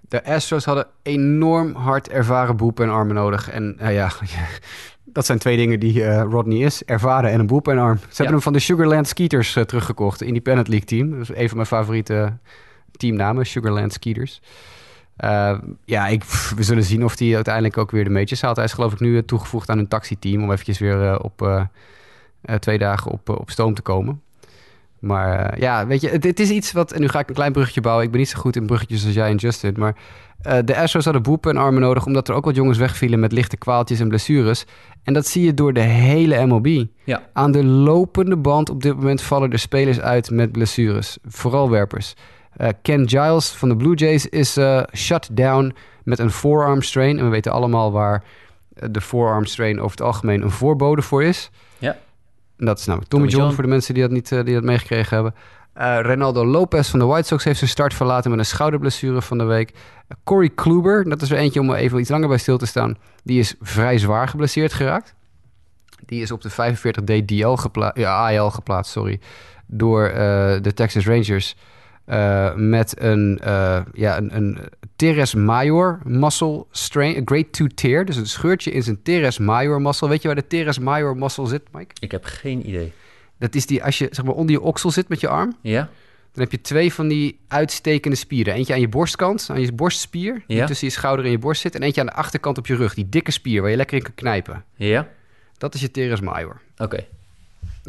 De Astros hadden enorm hard ervaren boelpenarmen nodig. En ja, dat zijn twee dingen die Rodney is. Ervaren en een boelpenarm. Ze hebben hem van de Sugarland Skeeters teruggekocht. de Independent League team. Dat is een van mijn favoriete teamnamen. Sugarland Skeeters. Eh, ja, ik, we zullen zien of hij uiteindelijk ook weer de majors haalt. Hij is geloof ik nu eh, toegevoegd aan een taxiteam... om eventjes weer eh, op twee dagen op, op stoom te komen. Maar ja, weet je, het, het is iets wat... En nu ga ik een klein bruggetje bouwen. Ik ben niet zo goed in bruggetjes als jij en Justin. Maar de Astros hadden boelpenarmen nodig... omdat er ook wat jongens wegvielen met lichte kwaaltjes en blessures. En dat zie je door de hele MLB. Ja. Aan de lopende band op dit moment vallen er spelers uit met blessures. Vooral werpers. Eh, Ken Giles van de Blue Jays is eh, shut down met een forearm strain. En we weten allemaal waar eh, de forearm strain over het algemeen een voorbode voor is. Ja. En dat is namelijk Tommy, Tommy John, John. voor de mensen die dat niet die dat meegekregen hebben. Eh Ronaldo Lopez van de White Sox heeft zijn start verlaten met een schouderblessure van de week. Corey Kluber, dat is er eentje om even iets langer bij stil te staan. Die is vrij zwaar geblesseerd geraakt. Die is op de 45D DL gepla- ja, AL geplaatst, sorry, door de Texas Rangers. Eh, met een, eh, ja, een, een teres major muscle strain, een grade 2 tear. Dus een scheurtje in zijn teres major muscle. Weet je waar de teres major muscle zit, Mike? Ik heb geen idee. Dat is die, als je zeg maar onder je oksel zit met je arm, Ja? dan heb je twee van die uitstekende spieren. Eentje aan je borstkant, aan je borstspier, die Ja. tussen je schouder en je borst zit. En eentje aan de achterkant op je rug, die dikke spier waar je lekker in kan knijpen. Ja? Dat is je teres major. Oké.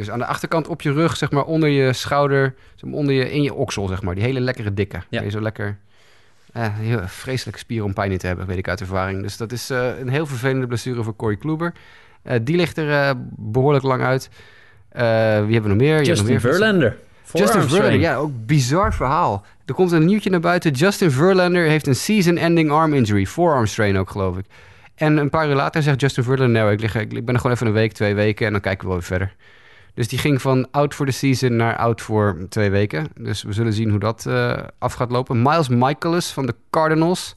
Dus aan de achterkant op je rug, zeg maar onder je schouder, zeg maar onder je, in je oksel, zeg maar. Die hele lekkere dikke. Je zo lekker, eh, heel vreselijke spier om pijn in te hebben, weet ik uit ervaring. Dus dat is eh, een heel vervelende blessure voor Corey Kluber. Eh, die ligt er eh, behoorlijk lang uit. Wie hebben we nog meer? Nog Justin meer Verlander. Justin Verlander, ja, ook bizar verhaal. Er komt een nieuwtje naar buiten. Justin Verlander heeft een season-ending arm injury. Forearm strain ook, geloof ik. En een paar uur later zegt Justin Verlander... nou, ik, lig, ik ben er gewoon even een week, twee weken... en dan kijken we wel weer verder. Dus die ging van out for the season naar out voor twee weken. Dus we zullen zien hoe dat eh, af gaat lopen. Miles Michaelis van de Cardinals...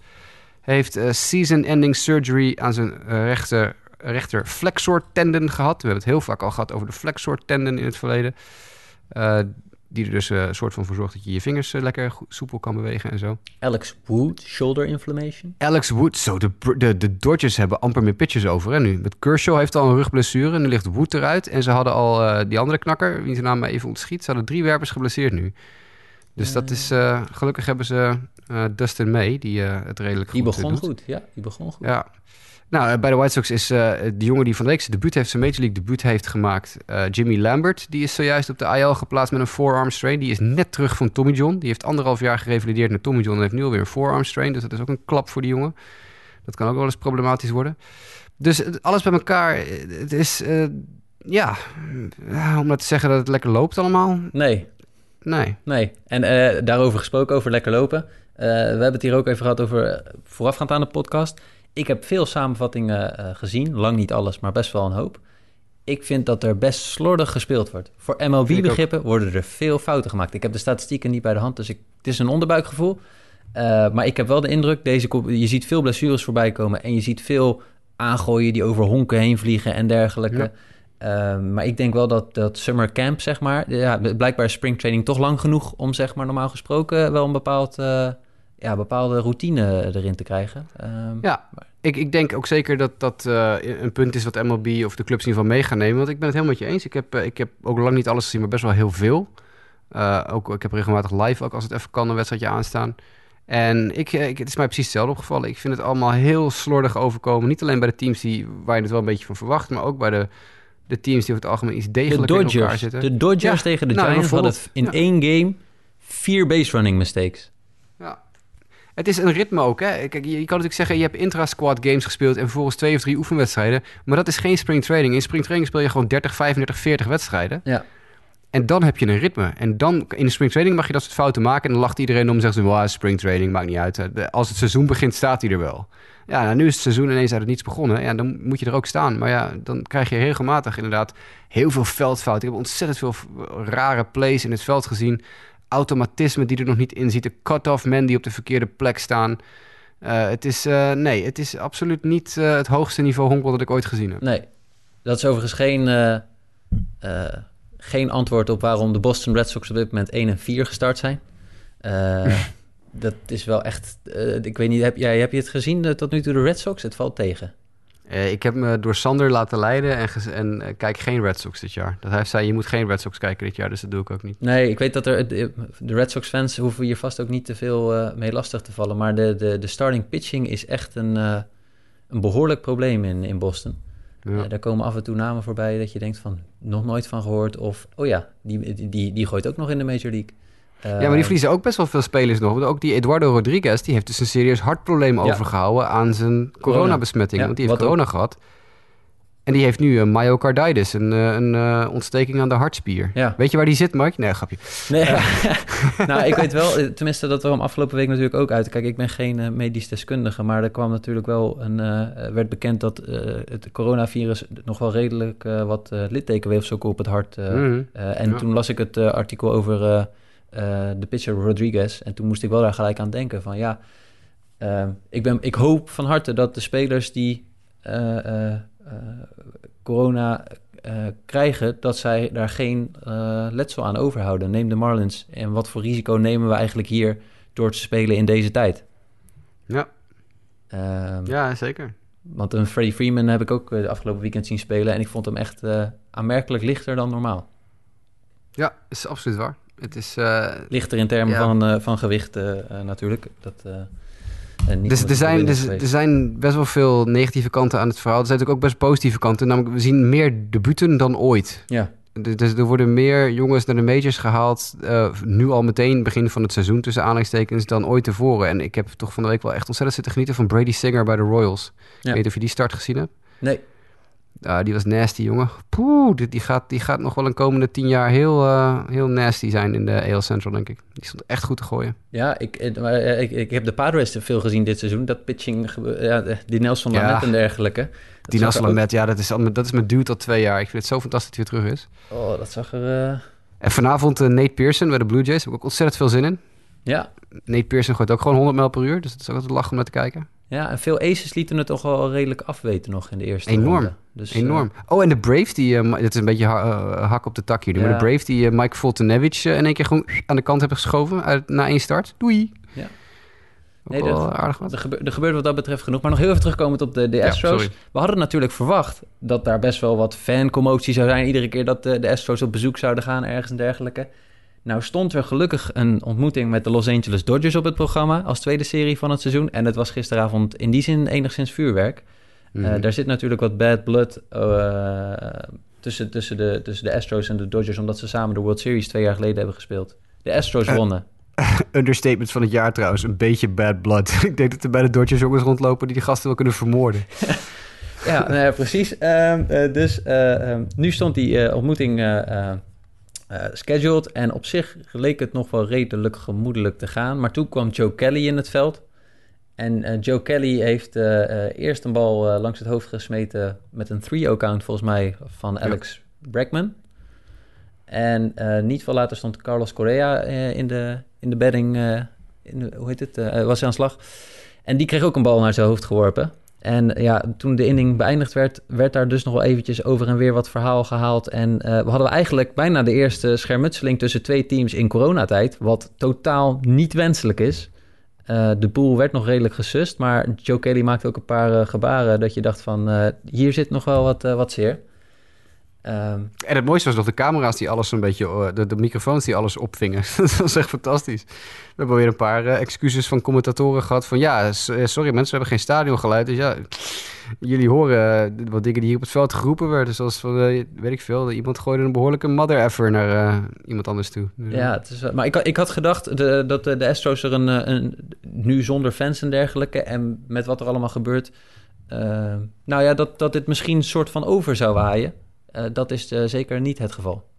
heeft eh, season-ending surgery aan zijn eh, rechter, rechter flexor tendon gehad. We hebben het heel vaak al gehad over de flexor tendon in het verleden. Eh, die er dus eh, een soort van voor zorgt dat je je vingers eh, lekker soepel kan bewegen en zo. Alex Wood, shoulder inflammation. Alex Wood, zo, de, de, de Dodgers hebben amper meer pitchers over hè, nu. Met Kershaw heeft al een rugblessure en nu ligt Wood eruit. En ze hadden al eh, die andere knakker, wie zijn naam maar even ontschiet. Ze hadden drie werpers geblesseerd nu. Dus dat is, eh, gelukkig hebben ze eh, Dustin May, die eh, het redelijk Die goed eh, begon doet. goed. Ja, die begon goed. Ja. Nou, eh, bij de White Sox is uh, de jongen die van de week zijn debuut heeft, zijn Major League debuut heeft gemaakt, uh, Jimmy Lambert. Die is zojuist op de IL geplaatst met een forearm strain. Die is net terug van Tommy John. Die heeft anderhalf jaar gerevalideerd naar Tommy John en heeft nu alweer een forearm strain. Dus dat is ook een klap voor die jongen. Dat kan ook wel eens problematisch worden. Dus alles bij elkaar, het is, uh, ja, om dat te zeggen dat het lekker loopt allemaal. Nee. Nee. Nee. En daarover gesproken, over lekker lopen. we hebben het hier ook even gehad over voorafgaand aan de podcast ik heb veel samenvattingen uh, gezien. Lang niet alles, maar best wel een hoop. Ik vind dat er best slordig gespeeld wordt. Voor MLB-begrippen worden er veel fouten gemaakt. Ik heb de statistieken niet bij de hand, dus ik, het is een onderbuikgevoel. Uh, maar ik heb wel de indruk, deze, je ziet veel blessures voorbij komen... en je ziet veel aangooien die over honken heen vliegen en dergelijke. Ja. Uh, maar ik denk wel dat dat summer camp, zeg maar... Ja, blijkbaar is springtraining toch lang genoeg... om zeg maar normaal gesproken wel een bepaald ja, bepaalde routine erin te krijgen. Um, ja, ik, ik denk ook zeker dat dat uh, een punt is wat MLB of de clubs in ieder geval mee gaan nemen. Want ik ben het helemaal met je eens. Ik heb, uh, ik heb ook lang niet alles gezien, maar best wel heel veel. Uh, ook, ik heb regelmatig live, ook als het even kan, een wedstrijdje aanstaan. En ik, ik, het is mij precies hetzelfde opgevallen. Ik vind het allemaal heel slordig overkomen. Niet alleen bij de teams die, waar je het wel een beetje van verwacht, maar ook bij de, de teams die over het algemeen iets degelijk in elkaar zitten. De Dodgers ja, tegen de nou, Giants hadden in ja. één game vier base running mistakes. Het is een ritme ook. Hè? Kijk, je, je kan natuurlijk zeggen, je hebt intra-squad games gespeeld en vervolgens twee of drie oefenwedstrijden. Maar dat is geen spring training. In spring training speel je gewoon 30, 35, 40 wedstrijden. Ja. En dan heb je een ritme. En dan in de spring training mag je dat soort fouten maken. En dan lacht iedereen om en zegt ze, wow, spring training, maakt niet uit. Als het seizoen begint, staat hij er wel. Ja, nou, nu is het seizoen ineens uit het niets begonnen. Ja, dan moet je er ook staan. Maar ja, dan krijg je regelmatig inderdaad heel veel veldfouten. Ik heb ontzettend veel rare plays in het veld gezien automatisme die er nog niet in zit. De cut-off men die op de verkeerde plek staan. Uh, het is, uh, nee, het is absoluut niet uh, het hoogste niveau honkbal dat ik ooit gezien heb. Nee, dat is overigens geen, geen antwoord op waarom de Boston Red Sox op dit moment 1 en 4 gestart zijn. dat is wel echt, ik weet niet, heb, jij, heb je het gezien tot nu toe de Red Sox? Het valt tegen. Uh, ik heb me door Sander laten leiden en, en uh, kijk geen Red Sox dit jaar. Dat hij zei, je moet geen Red Sox kijken dit jaar, dus dat doe ik ook niet. Nee, ik weet dat er... De, de Red Sox fans hoeven hier vast ook niet te veel uh, mee lastig te vallen. Maar de, de, de starting pitching is echt een, een behoorlijk probleem in, in Boston. Ja. daar komen af en toe namen voorbij dat je denkt van... nog nooit van gehoord of... oh ja, die, die, die gooit ook nog in de Major League ja, maar die verliezen ook best wel veel spelers nog. Ook die Eduardo Rodriguez, die heeft dus een serieus hartprobleem overgehouden aan zijn coronabesmetting. Want die heeft corona ook. gehad. En die heeft nu een myocarditis, een, eh, een uh, ontsteking aan de hartspier. Ja. Weet je waar die zit, Mike? Nee, grapje. Nee, nou, ik weet wel, eh, tenminste dat kwam afgelopen week natuurlijk ook uit. Kijk, ik ben geen uh, medisch deskundige, maar er kwam natuurlijk wel een, uh, werd bekend dat het coronavirus nog wel redelijk wat littekenweefsel op het hart. Mm. en ja. toen las ik het artikel over de pitcher Rodriguez. En toen moest ik wel daar gelijk aan denken van ja, uh, ik, ben, ik hoop van harte dat de spelers die uh, corona krijgen, dat zij daar geen letsel aan overhouden. Neem de Marlins. En wat voor risico nemen we eigenlijk hier door te spelen in deze tijd? Ja, um, ja zeker. Want een Freddie Freeman heb ik ook de afgelopen weekend zien spelen. En ik vond hem echt aanmerkelijk lichter dan normaal. Ja, is absoluut waar. Het is... Uh, Lichter in termen van, uh, van gewicht uh, natuurlijk. Dat, dus er zijn, dus, er zijn best wel veel negatieve kanten aan het verhaal. Er zijn natuurlijk ook best positieve kanten. Namelijk, we zien meer debuten dan ooit. Ja. Dus er worden meer jongens naar de majors gehaald. nu al meteen begin van het seizoen tussen aanleidingstekens dan ooit tevoren. En ik heb toch van de week wel echt ontzettend zitten genieten van Brady Singer bij de Royals. Ja. Ik weet of je die start gezien hebt. Nee. Uh, die was nasty, jongen. Poeh, die, die, gaat, die gaat nog wel een komende tien jaar heel, uh, heel nasty zijn in de AL Central, denk ik. Die stond echt goed te gooien. Ja, ik, eh, ik, ik heb de Padres veel gezien dit seizoen. Dat pitching, ja, die Nelson Lamet ja, en dergelijke. die Nelson Lamet, ja, dat is, dat is mijn dude al twee jaar. Ik vind het zo fantastisch dat hij weer terug is. Oh, dat zag er... Uh... En vanavond Nate Pearson bij de Blue Jays. Daar heb ik ook ontzettend veel zin in. Ja. Nate Pearson gooit ook gewoon 100 mijl per uur. Dus het is ook altijd lachen om naar te kijken. Ja, en veel aces lieten het toch wel redelijk afweten nog in de eerste Enorm. ronde. Dus, Enorm. Uh, oh, en de Braves, die, uh, dat is een beetje ha uh, hak op de tak hier. Ja. Maar de Braves die Mike Fultonevich in één keer gewoon aan de kant hebben geschoven uit, na één start. Doei. Ja. Nee, dat, aardig wat. Er, gebeurt, er gebeurt wat dat betreft genoeg. Maar nog heel even terugkomend op de, de Astros. We hadden natuurlijk verwacht dat daar best wel wat fancommotie zou zijn. Iedere keer dat de, de Astros op bezoek zouden gaan ergens en dergelijke. Nou stond er gelukkig een ontmoeting met de Los Angeles Dodgers op het programma als tweede serie van het seizoen. En het was gisteravond in die zin enigszins vuurwerk. Mm daar zit natuurlijk wat bad blood tussen, tussen, de, tussen de Astros en de Dodgers... omdat ze samen de World Series twee jaar geleden hebben gespeeld. De Astros wonnen. Understatement van het jaar trouwens. Een beetje bad blood. Ik denk dat er bij de Dodgers jongens rondlopen... die die gasten wel kunnen vermoorden. ja, nou precies. Ehm, dus ehm, nu stond die ontmoeting uh, scheduled. En op zich leek het nog wel redelijk gemoedelijk te gaan. Maar toen kwam Joe Kelly in het veld. En uh, Joe Kelly heeft uh, eerst een bal langs het hoofd gesmeten met een 3-0-count volgens mij van Alex ja. Bregman. En niet veel later stond Carlos Correa in, de, in de bedding, in de, hoe heet het, was hij aan slag. En die kreeg ook een bal naar zijn hoofd geworpen. En ja, toen de inning beëindigd werd, werd daar dus nog wel eventjes over en weer wat verhaal gehaald. En uh, we hadden eigenlijk bijna de eerste schermutseling tussen twee teams in coronatijd, wat totaal niet wenselijk is. Uh, de boel werd nog redelijk gesust, maar Joe Kelly maakte ook een paar uh, gebaren dat je dacht van hier zit nog wel wat, wat zeer. Um, en het mooiste was nog de camera's die alles een beetje, uh, de, de microfoons die alles opvingen. dat was echt fantastisch. We hebben weer een paar uh, excuses van commentatoren gehad van ja, sorry mensen, we hebben geen stadiongeluid. Dus ja, jullie horen uh, wat dingen die hier op het veld geroepen werden. Zoals van, weet ik veel, iemand gooide een behoorlijke mother effer naar iemand anders toe. Dus, ja, het is, maar ik, ik had gedacht de, dat de, de Astros er een, een, nu zonder fans en dergelijke en met wat er allemaal gebeurt, nou ja, dat, dat dit misschien een soort van over zou waaien. Uh, dat is uh, zeker niet het geval.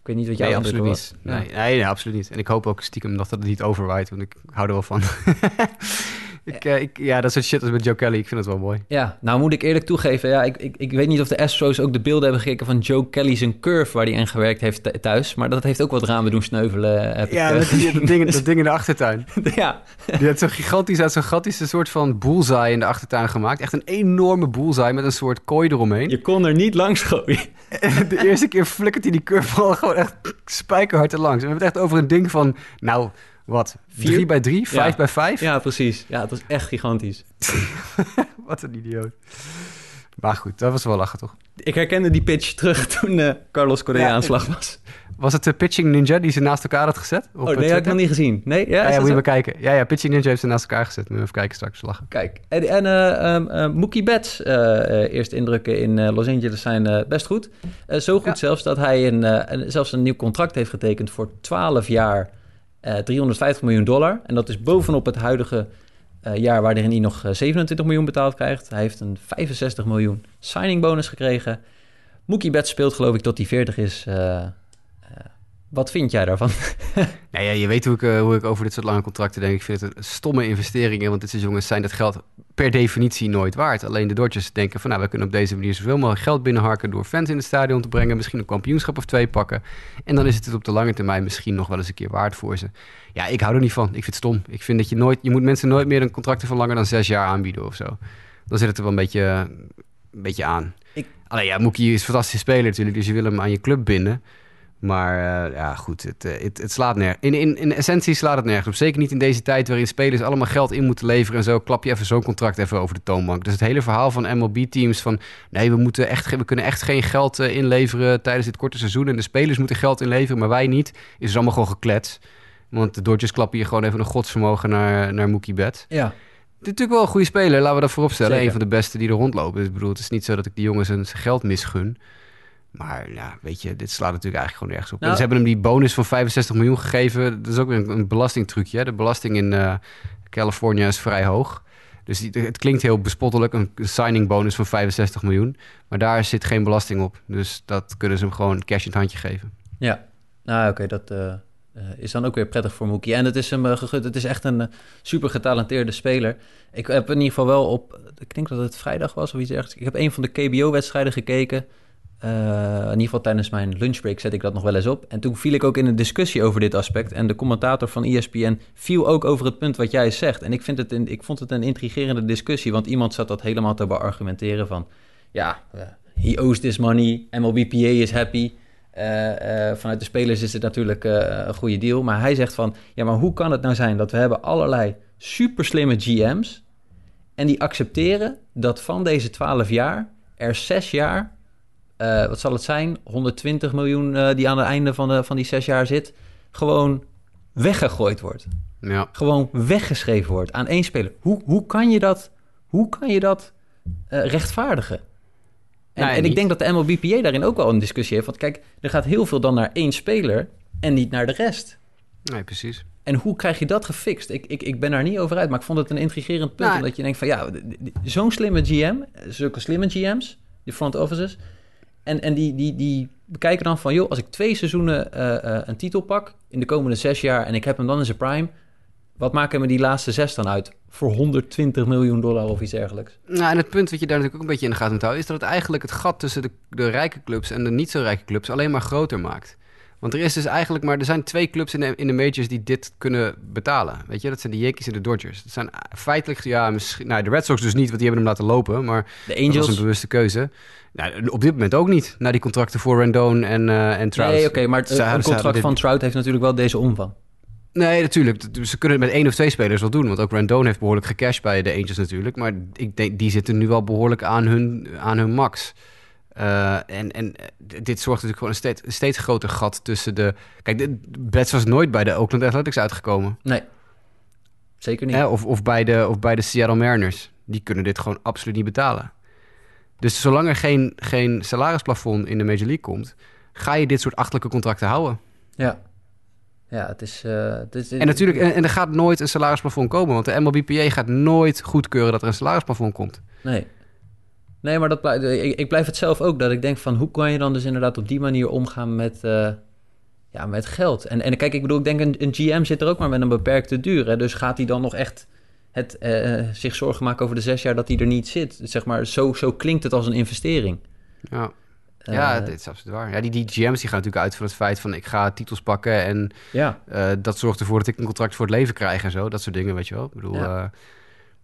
Ik weet niet wat jij nee, absoluut niet. Nee, nee, nee, absoluut niet. En ik hoop ook stiekem dat het niet overwaait, want ik hou er wel van. ik, uh, ik, ja, dat soort shit als met Joe Kelly, ik vind het wel mooi. Ja, nou moet ik eerlijk toegeven, ja, ik, ik, ik weet niet of de Astros ook de beelden hebben gekeken van Joe Kelly zijn curve waar hij aan gewerkt heeft thuis, maar dat heeft ook wat ramen doen sneuvelen. Heb ja, ik, dat, dat, ding, dat ding in de achtertuin. ja. Die had zo'n gigantisch, uit zo'n gigantische soort van bullseye in de achtertuin gemaakt. Echt een enorme bullseye met een soort kooi eromheen. Je kon er niet langs gooien. de eerste keer flikkert hij die curve al gewoon echt spijkerhard er langs. We hebben het echt over een ding van, nou, wat? 3 bij 3, 5 ja. bij 5? Ja, precies. Ja, het was echt gigantisch. wat een idioot. Maar goed, dat was wel lachen, toch? Ik herkende die pitch terug toen uh, Carlos Correa ja, aan slag was. Was het de Pitching Ninja die ze naast elkaar had gezet? Op oh, nee, heb ik nog niet gezien. Nee, ja, ja, ja moet je maar kijken. Ja, ja, Pitching Ninja heeft ze naast elkaar gezet. Moet even kijken straks lachen. Kijk, en, en uh, um, uh, Mookie Betts uh, eerste indrukken in Los Angeles zijn best goed. zo goed ja. zelfs dat hij een, een, zelfs een nieuw contract heeft getekend voor 12 jaar 350 miljoen dollar. En dat is bovenop het huidige jaar waarin hij nog 27 miljoen betaald krijgt. Hij heeft een 65 miljoen signing bonus gekregen. Mookie Betts speelt geloof ik tot hij 40 is wat vind jij daarvan? nou ja, je weet hoe ik, uh, hoe ik over dit soort lange contracten denk. Ik vind het een stomme investeringen, want dit soort jongens zijn dat geld per definitie nooit waard. Alleen de Dodgers denken van, nou, we kunnen op deze manier zoveel mogelijk geld binnenharken door fans in het stadion te brengen, misschien een kampioenschap of twee pakken. En dan is het op de lange termijn misschien nog wel eens een keer waard voor ze. Ja, ik hou er niet van. Ik vind het stom. Ik vind dat je nooit, je moet mensen nooit meer een contract van langer dan zes jaar aanbieden of zo. Dan zit het er wel een beetje, een beetje aan. Ik... Alleen ja, Mookie is een fantastische speler natuurlijk, dus je wil hem aan je club binden. Maar uh, ja, goed, het, eh, het, het slaat nergens. In, in, in essentie slaat het nergens op. Zeker niet in deze tijd waarin spelers allemaal geld in moeten leveren en zo. Klap je even zo'n contract even over de toonbank. Dus het hele verhaal van MLB-teams van... nee, we, moeten echt, we kunnen echt geen geld uh, inleveren tijdens dit korte seizoen... en de spelers moeten geld inleveren, maar wij niet... is dus allemaal gewoon geklets. Want de Dodgers klappen hier gewoon even een godsvermogen naar, naar Mookie Betts. Ja. Het is natuurlijk wel een goede speler, laten we dat vooropstellen. Een van de beste die er rondlopen. Dus ik bedoel, het is niet zo dat ik die jongens zijn geld misgun... Maar ja, weet je, dit slaat natuurlijk eigenlijk gewoon nergens op. Nou, en ze hebben hem die bonus van 65 miljoen gegeven. Dat is ook een, een belastingtrucje. Hè? De belasting in uh, Californië is vrij hoog. Dus het klinkt heel bespottelijk, een signing bonus van 65 miljoen. Maar daar zit geen belasting op. Dus dat kunnen ze hem gewoon cash in het handje geven. Ja, nou oké, dat uh, is dan ook weer prettig voor Mookie. En het is hem uh, gegund. Het is echt een super getalenteerde speler. Ik heb in ieder geval wel op, ik denk dat het vrijdag was of iets ergens. Ik heb een van de KBO-wedstrijden gekeken. Uh, in ieder geval tijdens mijn lunchbreak zet ik dat nog wel eens op. En toen viel ik ook in een discussie over dit aspect. En de commentator van ESPN viel ook over het punt wat jij zegt. En ik, vind het ik vond het een intrigerende discussie. Want iemand zat dat helemaal te beargumenteren van... Ja, uh, he owes this money. MLBPA is happy. Uh, vanuit de spelers is het natuurlijk een goede deal. Maar hij zegt van... Ja, maar hoe kan het nou zijn dat we hebben allerlei super slimme GM's... en die accepteren dat van deze 12 jaar er 6 jaar uh, wat zal het zijn? 120 miljoen uh, die aan het einde van, de, van die zes jaar zit, gewoon weggegooid wordt. Ja. Gewoon weggeschreven wordt aan één speler. Hoe, hoe kan je dat, hoe kan je dat eh, rechtvaardigen. En, Nee, en ik denk dat de MLBPA daarin ook wel een discussie heeft. Want kijk, er gaat heel veel dan naar één speler en niet naar de rest. Nee, precies. En hoe krijg je dat gefixt? Ik, ik, ik ben daar niet over uit, maar ik vond het een intrigerend punt. Nou, omdat je denkt van ja, zo'n slimme GM, zulke slimme GM's, die front offices. En, en die, die, die bekijken dan van joh, als ik twee seizoenen eh, eh, een titel pak in de komende zes jaar en ik heb hem dan in zijn prime, wat maken me die laatste zes dan uit? Voor 120 miljoen dollar of iets dergelijks. Nou, en het punt wat je daar natuurlijk ook een beetje in de gaten houden... is dat het eigenlijk het gat tussen de, de rijke clubs en de niet zo rijke clubs... alleen maar groter maakt. Want er is dus eigenlijk maar... Er zijn twee clubs in de, in de majors die dit kunnen betalen. Weet je, dat zijn de Yankees en de Dodgers. Dat zijn feitelijk... Ja, misschien... Nou, de Red Sox dus niet, want die hebben hem laten lopen. Maar De dat was een bewuste keuze. Nou, op dit moment ook niet. Na die contracten voor Rendon en, eh en Trout. Nee, oké, maar het, een contract dit- van Trout heeft natuurlijk wel deze omvang. Nee, natuurlijk. Ze kunnen het met één of twee spelers wel doen. Want ook Rendon heeft behoorlijk gecashed bij de Angels natuurlijk. Maar ik denk, die zitten nu wel behoorlijk aan hun, aan hun max. Eh, en, en eh, dit zorgt natuurlijk gewoon een steeds, steeds groter gat tussen de... Kijk, de Betts was nooit bij de Oakland Athletics uitgekomen. Nee, zeker niet. Hè? Of, of, bij de, of bij de Seattle Mariners. Die kunnen dit gewoon absoluut niet betalen. Dus zolang er geen, geen salarisplafond in de Major League komt... ga je dit soort achtelijke contracten houden. Ja. Ja, het is... eh, het is En natuurlijk, en, en er gaat nooit een salarisplafond komen, want de MLBPA gaat nooit goedkeuren dat er een salarisplafond komt. Nee. Nee, maar dat blijf, ik, ik blijf het zelf ook. Dat ik denk van hoe kan je dan dus inderdaad op die manier omgaan met, eh, ja, met geld. En, en kijk, ik bedoel, ik denk een, een GM zit er ook maar met een beperkte duur. Hè? Dus gaat hij dan nog echt het, eh, zich zorgen maken over de zes jaar dat hij er niet zit? Zeg maar, zo, zo klinkt het als een investering. Ja, ja Eh, dit is absoluut waar. Ja, die, die GM's die gaan natuurlijk uit van het feit van ik ga titels pakken en ja. dat zorgt ervoor dat ik een contract voor het leven krijg en zo. Dat soort dingen, weet je wel. Ik bedoel, Ja.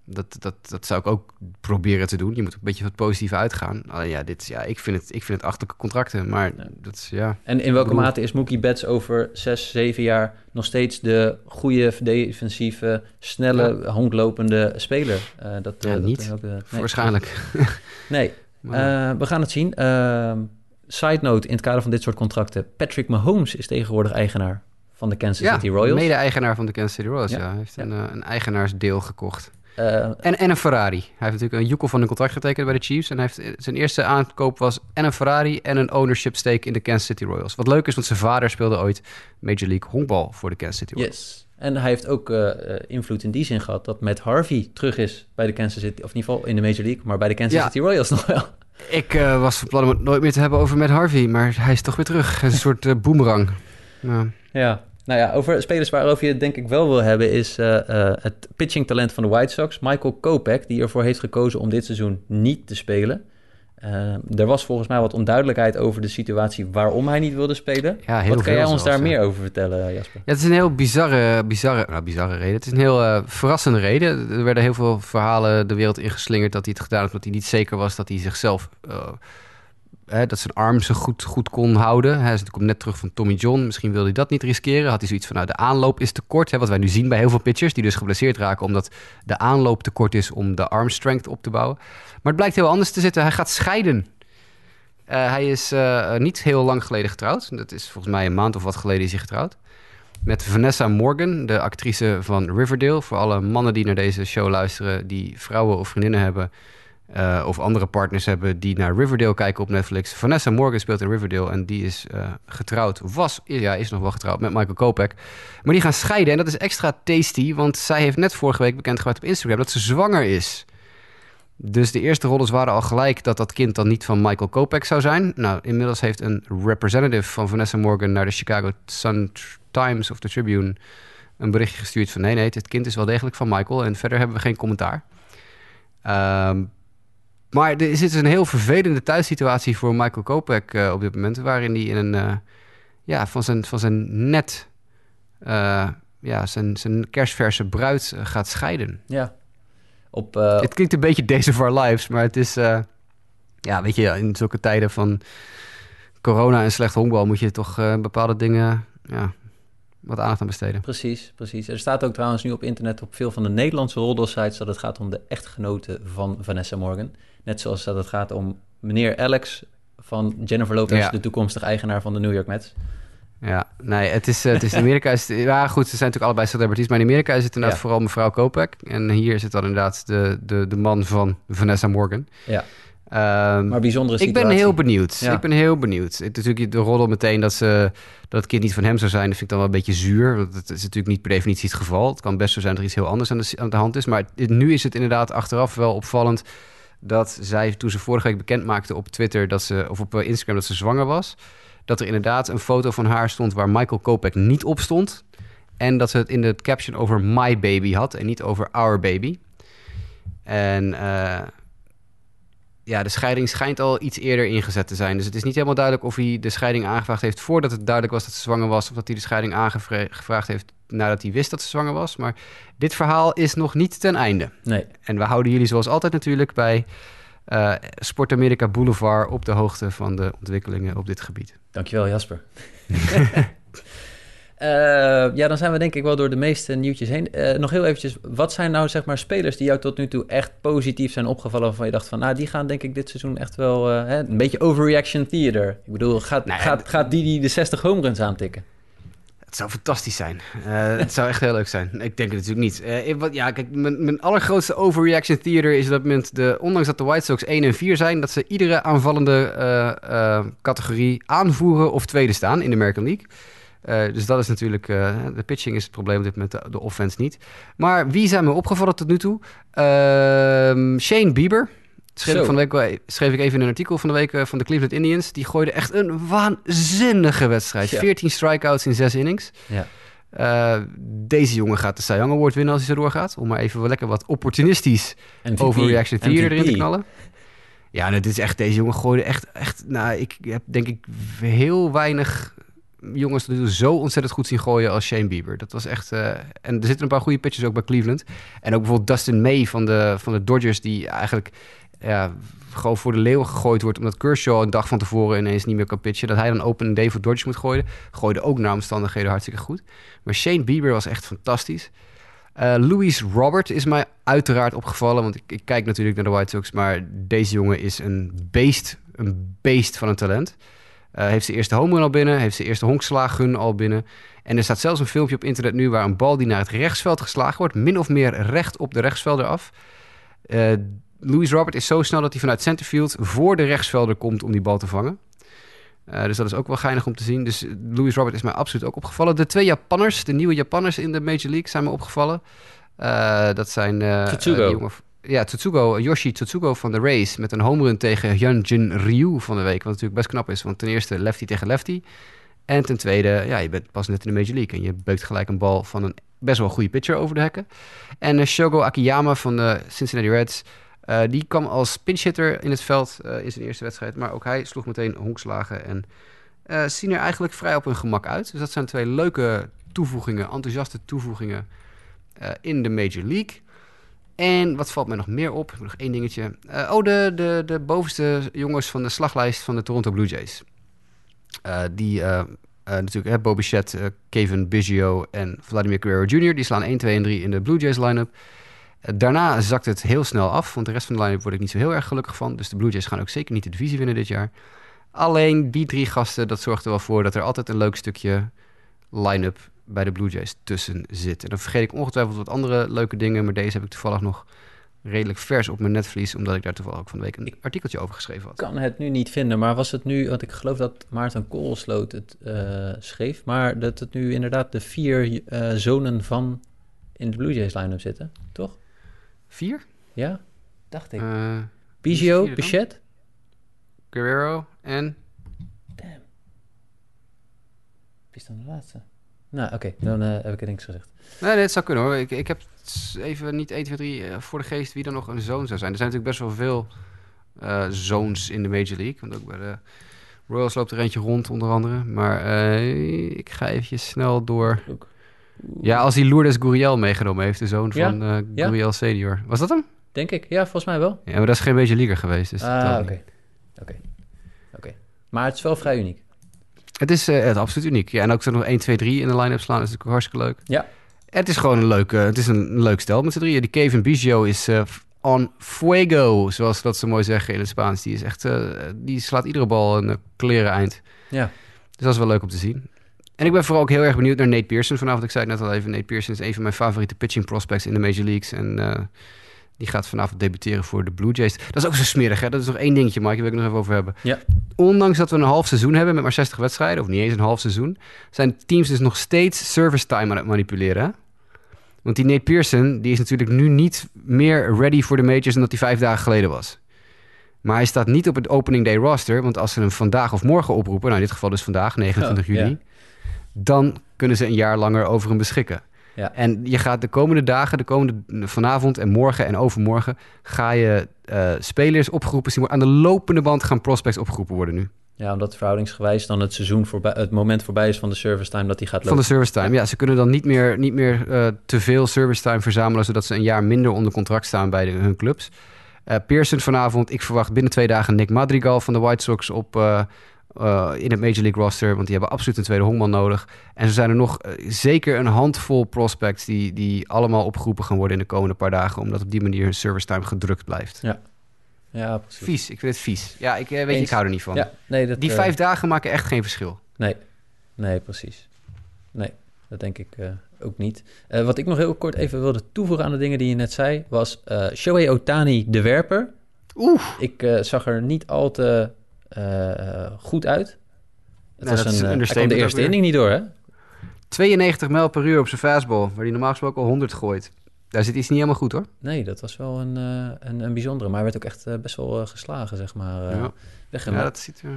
Dat, dat, dat zou ik ook proberen te doen. Je moet een beetje wat positief uitgaan. Alleen ja, dit, ja ik, vind het, ik vind het achterlijke contracten, maar Ja. dat is, ja... En in welke bedoel- mate is Mookie Betts over zes, zeven jaar nog steeds de goede defensieve, snelle, hondlopende speler? Eh, dat, Ja, eh, dat niet. ook, eh, nee. Waarschijnlijk. Nee, Maar- we gaan het zien. Ehm, side note in het kader van dit soort contracten. Patrick Mahomes is tegenwoordig eigenaar van de Kansas City Royals. mede-eigenaar van de Kansas City Royals, Ja. Hij heeft een, een eigenaarsdeel gekocht. Eh, En, en een Ferrari. Hij heeft natuurlijk een joekel van een contract getekend bij de Chiefs. En hij heeft, zijn eerste aankoop was en een Ferrari en een ownership stake in de Kansas City Royals. Wat leuk is, want zijn vader speelde ooit Major League honkbal voor de Kansas City Royals. yes. En hij heeft ook eh, eh, invloed in die zin gehad dat Matt Harvey terug is bij de Kansas City, of in ieder geval in de Major League, maar bij de Kansas Ja. City Royals nog wel. Ik eh, was van plan om het nooit meer te hebben over Matt Harvey, maar hij is toch weer terug. Een soort eh, boomerang. Ja. Ja. Nou ja, over spelers waarover je het denk ik wel wil hebben... is eh, eh, het pitchingtalent van de White Sox. Michael Kopech, die ervoor heeft gekozen om dit seizoen niet te spelen. Eh, er was volgens mij wat onduidelijkheid over de situatie... waarom hij niet wilde spelen. Ja, wat kan jij ons daar ja. meer over vertellen, Jasper? Ja, het is een heel bizarre, bizarre, nou, bizarre reden. Het is een heel verrassende reden. Er werden heel veel verhalen de wereld ingeslingerd dat hij het gedaan heeft omdat hij niet zeker was dat hij zichzelf, dat zijn arm zo goed, goed kon houden. Hij natuurlijk net terug van Tommy John. Misschien wilde hij dat niet riskeren. Had hij zoiets van, nou, de aanloop is te kort. Hè, wat wij nu zien bij heel veel pitchers die dus geblesseerd raken omdat de aanloop te kort is om de arm strength op te bouwen. Maar het blijkt heel anders te zitten. Hij gaat scheiden. Eh, hij is eh, niet heel lang geleden getrouwd. Dat is volgens mij een maand of wat geleden is hij getrouwd. Met Vanessa Morgan, de actrice van Riverdale. Voor alle mannen die naar deze show luisteren, die vrouwen of vriendinnen hebben. Eh, of andere partners hebben die naar Riverdale kijken op Netflix. Vanessa Morgan speelt in Riverdale en die is eh, getrouwd. Was, ja, is nog wel getrouwd met Michael Kopek. Maar die gaan scheiden en dat is extra tasty, want zij heeft net vorige week bekendgemaakt op Instagram dat ze zwanger is. Dus de eerste rollers waren al gelijk dat dat kind dan niet van Michael Kopek zou zijn. Nou, inmiddels heeft een representative van Vanessa Morgan naar de Chicago Sun Times of the Tribune een berichtje gestuurd van nee, nee, dit kind is wel degelijk van Michael en verder hebben we geen commentaar. Ehm, maar er is dus een heel vervelende thuissituatie voor Michael Kopek eh, op dit moment, waarin hij in een, eh, ja, van zijn, van zijn net, eh, ja, zijn, zijn kerstverse bruid gaat scheiden. Ja. Op, Het klinkt een beetje Days of Our Lives, maar het is... ja, weet je, in zulke tijden van corona en slecht honkbal... moet je toch bepaalde dingen ja, wat aandacht aan besteden. Precies, precies. Er staat ook trouwens nu op internet op veel van de Nederlandse roddelsites... dat het gaat om de echtgenote van Vanessa Morgan. Net zoals dat het gaat om meneer Alex van Jennifer Lopez... Ja. de toekomstige eigenaar van de New York Mets. Ja, nee, het is, eh, het is in Amerika is het- ja goed, ze zijn natuurlijk allebei celebrities, maar in Amerika is het inderdaad Ja. vooral mevrouw Kopek en hier het dan inderdaad de, de, de man van Vanessa Morgan. Ja, Ehm, maar bijzondere ik situatie. ben heel benieuwd. Ja. Ik ben heel benieuwd. Het, natuurlijk de roddel meteen dat, ze, dat het kind niet van hem zou zijn, dat vind ik dan wel een beetje zuur. Want het is natuurlijk niet per definitie het geval. Het kan best zo zijn dat er iets heel anders aan de, aan de hand is. Maar het- nu is het inderdaad achteraf wel opvallend dat zij, toen ze vorige week bekend maakte op Twitter dat ze, of op eh, Instagram dat ze zwanger was, dat er inderdaad een foto van haar stond waar Michael Kopek niet op stond. En dat ze het in de caption over my baby had en niet over our baby. En eh, ja, de scheiding schijnt al iets eerder ingezet te zijn. Dus het is niet helemaal duidelijk of hij de scheiding aangevraagd heeft voordat het duidelijk was dat ze zwanger was. Of dat hij de scheiding aangevraagd heeft nadat hij wist dat ze zwanger was. Maar dit verhaal is nog niet ten einde. Nee, En we houden jullie zoals altijd natuurlijk bij eh Sport Amerika Boulevard op de hoogte van de ontwikkelingen op dit gebied. dankjewel Jasper. Eh, ja, dan zijn we denk ik wel door de meeste nieuwtjes heen. Eh, nog heel eventjes, wat zijn nou zeg maar spelers die jou tot nu toe echt positief zijn opgevallen... waarvan je dacht van, nou, die gaan denk ik dit seizoen echt wel... eh, hè, een beetje overreaction theater. Ik bedoel, gaat, Nou gaat, gaat die die de 60 home runs aantikken? Het zou fantastisch zijn. Het zou echt heel leuk zijn. Ik denk het natuurlijk niet. Ik- wat, ja, kijk, mijn, mijn allergrootste overreaction theater is dat moment de, ondanks dat de White Sox 1 en 4 zijn, dat ze iedere aanvallende categorie aanvoeren of tweede staan in de American League. Eh, dus dat is natuurlijk, eh, de pitching is het probleem op dit moment, de, de offense niet. Maar wie zijn me opgevallen tot nu toe? Ehm, Shane Bieber. Schreef Zo. ik, van de week, wel- schreef ik even in een artikel van de week eh, van de Cleveland Indians. Die gooide echt een waanzinnige wedstrijd. Ja. 14 strikeouts in 6 innings. Ja. Deze jongen gaat de Cy Young Award winnen als hij zo doorgaat. Om maar even lekker wat opportunistisch MVP, overreaction theater erin te MVP. knallen. Ja, nou, dit is echt, deze jongen gooide echt, echt... Nou, ik heb denk ik heel weinig jongens toe zo ontzettend goed zien gooien als Shane Bieber. Dat was echt... eh, en er zitten een paar goede pitchers ook bij Cleveland. En ook bijvoorbeeld Dustin May van de, van de Dodgers... die eigenlijk ja, gewoon voor de leeuw gegooid wordt... omdat Kershaw een dag van tevoren ineens niet meer kan pitchen. Dat hij dan open day voor Dodgers moet gooien. Gooide ook naar omstandigheden hartstikke goed. Maar Shane Bieber was echt fantastisch. Eh Louis Robert is mij uiteraard opgevallen, want ik, ik kijk natuurlijk naar de White Sox, maar deze jongen is een beest, een beest van een talent. Eh, heeft zijn eerste home run al binnen, heeft zijn eerste honkslaaggun al binnen. En er staat zelfs een filmpje op internet nu waar een bal die naar het rechtsveld geslagen wordt, min of meer recht op de rechtsvelder af. Eh Louis Robert is zo snel dat hij vanuit centerfield voor de rechtsvelder komt om die bal te vangen. Eh, dus dat is ook wel geinig om te zien. Dus Louis Robert is mij absoluut ook opgevallen. De twee Japanners, de nieuwe Japanners in de Major League, zijn me opgevallen. Dat zijn... jongen- ja, Tsutsugo, Yoshi Tsutsugo van de Rays met een home run tegen Hyunjin Ryu van de week. Wat natuurlijk best knap is, want ten eerste lefty tegen lefty. En ten tweede, ja, je bent pas net in de Major League en je beukt gelijk een bal van een best wel goede pitcher over de hekken. En eh, Shogo Akiyama van de Cincinnati Reds, eh, die kwam als pinch hitter in het veld eh, in zijn eerste wedstrijd. Maar ook hij sloeg meteen honkslagen en zien er eigenlijk vrij op hun gemak uit. Dus dat zijn twee leuke toevoegingen, enthousiaste toevoegingen in de Major League. En wat valt mij nog meer op? Nog één dingetje. Eh, oh, de, de, de bovenste jongens van de slaglijst van de Toronto Blue Jays. Eh, die eh, natuurlijk, hè, Bobby eh, Kevin Biggio en Vladimir Guerrero Jr. Die slaan 1, 2 en 3 in de Blue Jays line-up. Daarna zakt het heel snel af, want de rest van de line-up word ik niet zo heel erg gelukkig van. Dus de Blue Jays gaan ook zeker niet de divisie winnen dit jaar. Alleen die drie gasten, dat zorgt er wel voor dat er altijd een leuk stukje line-up bij de Blue Jays tussen zit. En dan vergeet ik ongetwijfeld wat andere leuke dingen, maar deze heb ik toevallig nog redelijk vers op mijn netvlies, omdat ik daar toevallig ook van de week een artikeltje over geschreven had. Ik kan het nu niet vinden, maar was het nu, want ik geloof dat Maarten Koolsloot het eh, schreef, maar dat het nu inderdaad de vier eh, zonen van in de Blue Jays line-up zitten, toch? Vier? Ja, dacht ik. Eh Biggio? Bichette? Guerrero en... Damn. Wie is dan de laatste? Nou, oké, dan eh, heb ik er niks gezegd. Nee, nee, het zou kunnen hoor. Ik, ik heb even niet 1, 2, 3 eh, voor de geest wie er nog een zoon zou zijn. Er zijn natuurlijk best wel veel eh zoons in de Major League. Want ook bij de Royals loopt er eentje rond, onder andere. Maar eh, ik ga even snel door. Ook. Ja, als hij Lourdes Gurriel meegenomen heeft, de zoon Ja? van eh Ja. Gurriel senior. Was dat hem? Denk ik, ja, volgens mij wel. Ja, maar dat is geen Major Leaguer geweest. Dus dat ah, oké. Oké. Oké. Maar het is wel vrij uniek. Het is, eh, het is absoluut uniek. Ja, en ook zo nog 1, 2, 3 in de line-up slaan is natuurlijk ook hartstikke leuk. Ja. Het is gewoon een leuk, het is een leuk stel met z'n drieën. Die Kevin Biggio is eh, on fuego, zoals ze dat zo mooi zeggen in het Spaans. Die is echt, eh, die slaat iedere bal een kleren eind. Ja. Dus dat is wel leuk om te zien. En ik ben vooral ook heel erg benieuwd naar Nate Pearson vanavond. Ik zei het net al even, Nate Pearson is een van mijn favoriete pitching prospects in de Major Leagues. En die gaat vanavond debuteren voor de Blue Jays. Dat is ook zo smerig, hè? Dat is nog één dingetje, Mike, daar wil ik nog even over hebben. Ja. Ondanks dat we een half seizoen hebben met maar 60 wedstrijden, of niet eens een half seizoen, zijn teams dus nog steeds service time aan het manipuleren. hè? Want die Nate Pearson, die is natuurlijk nu niet meer ready voor de majors dan dat hij vijf dagen geleden was. Maar hij staat niet op het opening day roster, want als ze hem vandaag of morgen oproepen, nou in dit geval dus vandaag, 29 Oh, ja. juli, dan kunnen ze een jaar langer over hem beschikken. Ja. En je gaat de komende dagen, de komende vanavond en morgen en overmorgen, ga je eh, spelers opgeroepen zien worden. Aan de lopende band gaan prospects opgeroepen worden nu. Ja, omdat verhoudingsgewijs dan het seizoen voorbij, het moment voorbij is van de service time dat hij gaat Van lopen. de service time. Ja, ze kunnen dan niet meer, niet meer eh, te veel service time verzamelen, zodat ze een jaar minder onder contract staan bij de- hun clubs. Eh Pearson vanavond. Ik verwacht binnen twee dagen Nick Madrigal van de White Sox op, eh, in het Major League roster. Want die hebben absoluut een tweede honkman nodig. En zo zijn er nog eh, zeker een handvol prospects die, die allemaal opgeroepen gaan worden in de komende paar dagen. Omdat op die manier hun service time gedrukt blijft. Ja, precies. Vies. Ik vind het vies. Ja, ik, eh, weet je, ik hou er niet van. Ja, nee, dat, Die vijf dagen maken echt geen verschil. Nee, nee, precies. Nee, dat denk ik ook niet. Wat ik nog heel kort even wilde toevoegen aan de dingen die je net zei, was Shohei Otani, de werper. Oeh. Ik zag er niet al te goed uit. Het Nou, was een, een eh, de eerste inning niet door, hè? 92 mijl per uur op zijn fastball, waar hij normaal gesproken al 100 gooit. Daar zit iets niet helemaal goed hoor. Nee, dat was wel een, eh, een, een bijzondere. Maar hij werd ook echt eh, best wel eh, geslagen, zeg maar. eh Ja. Ja, dat ziet er.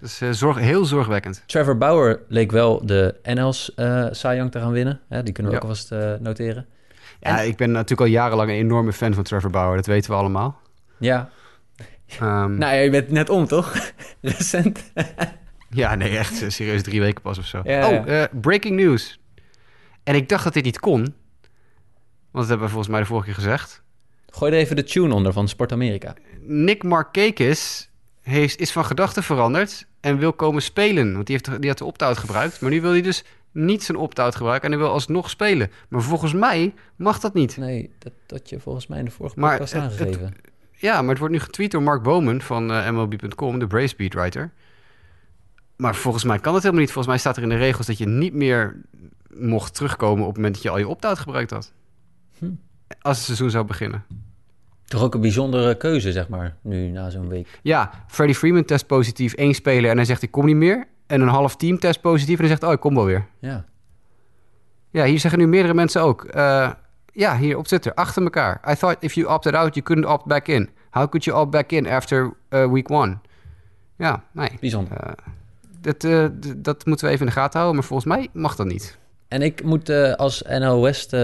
Dat is eh, zorg, heel zorgwekkend. Trevor Bauer leek wel de NL's eh Cy Young te gaan winnen. Hè, die kunnen we Ja. ook alvast eh, noteren. Ja, ik ben natuurlijk al jarenlang een enorme fan van Trevor Bauer. Dat weten we allemaal. Ja, Ehm, nou ja, je bent net om, toch? Recent. Ja, nee, echt eh, serieus drie weken pas of zo. Ja. Oh, eh, breaking news. En ik dacht dat dit niet kon. Want dat hebben we volgens mij de vorige keer gezegd. Gooi er even de tune onder van Sport Amerika. Nick Markakis heeft, is van gedachten veranderd en wil komen spelen. Want die, heeft, die had de opt-out gebruikt. Maar nu wil hij dus niet zijn opt-out gebruiken en hij wil alsnog spelen. Maar volgens mij mag dat niet. Nee, dat had je volgens mij in de vorige Maar podcast het- aangegeven. Ja, maar het wordt nu getweet door Mark Bowman van eh, MLB.com, de Braves beatwriter. Maar volgens mij kan het helemaal niet. Volgens mij staat er in de regels dat je niet meer mocht terugkomen op het moment dat je al je opt-out gebruikt had. Hm. Als het seizoen zou beginnen. Toch ook een bijzondere keuze, zeg maar, nu na zo'n week. Ja, Freddie Freeman test positief, één speler en hij zegt ik kom niet meer. En een half team test positief en hij zegt oh ik kom wel weer. Ja, Ja, hier zeggen nu meerdere mensen ook. eh, ja, hier op Twitter, achter elkaar. I thought if you opted out, you couldn't opt back in. How could you opt back in after uh, week one? Ja, nee. bijzonder. Eh, dat, eh, dat moeten we even in de gaten houden, maar volgens mij mag dat niet. En ik moet eh, als NL West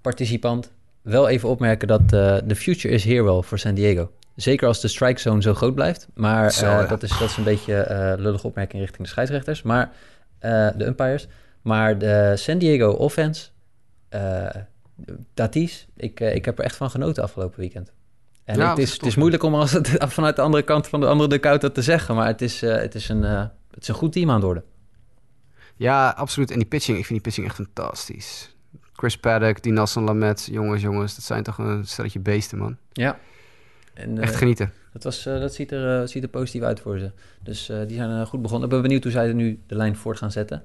participant wel even opmerken dat de future is here wel voor San Diego. Zeker als de strike zone zo groot blijft. Maar Zo, ja. dat, is, dat is een beetje eh lullige opmerking richting de scheidsrechters. Maar de umpires. Maar de San Diego offense, Tatis, ik, eh, ik heb er echt van genoten afgelopen weekend. En Ja, het, is, het is moeilijk om als het, vanuit de andere kant van de andere dugout dat te zeggen. Maar het is, eh, het, is een, eh, het is een goed team aan het worden. Ja, absoluut. En die pitching, ik vind die pitching echt fantastisch. Chris Paddock, die Nassan Lamet, jongens, jongens, dat zijn toch een stelletje beesten, man. Ja. En, Echt genieten. Dat, was, dat ziet, er, ziet er positief uit voor ze. Dus die zijn goed begonnen. Ik ben benieuwd hoe zij er nu de lijn voort gaan zetten.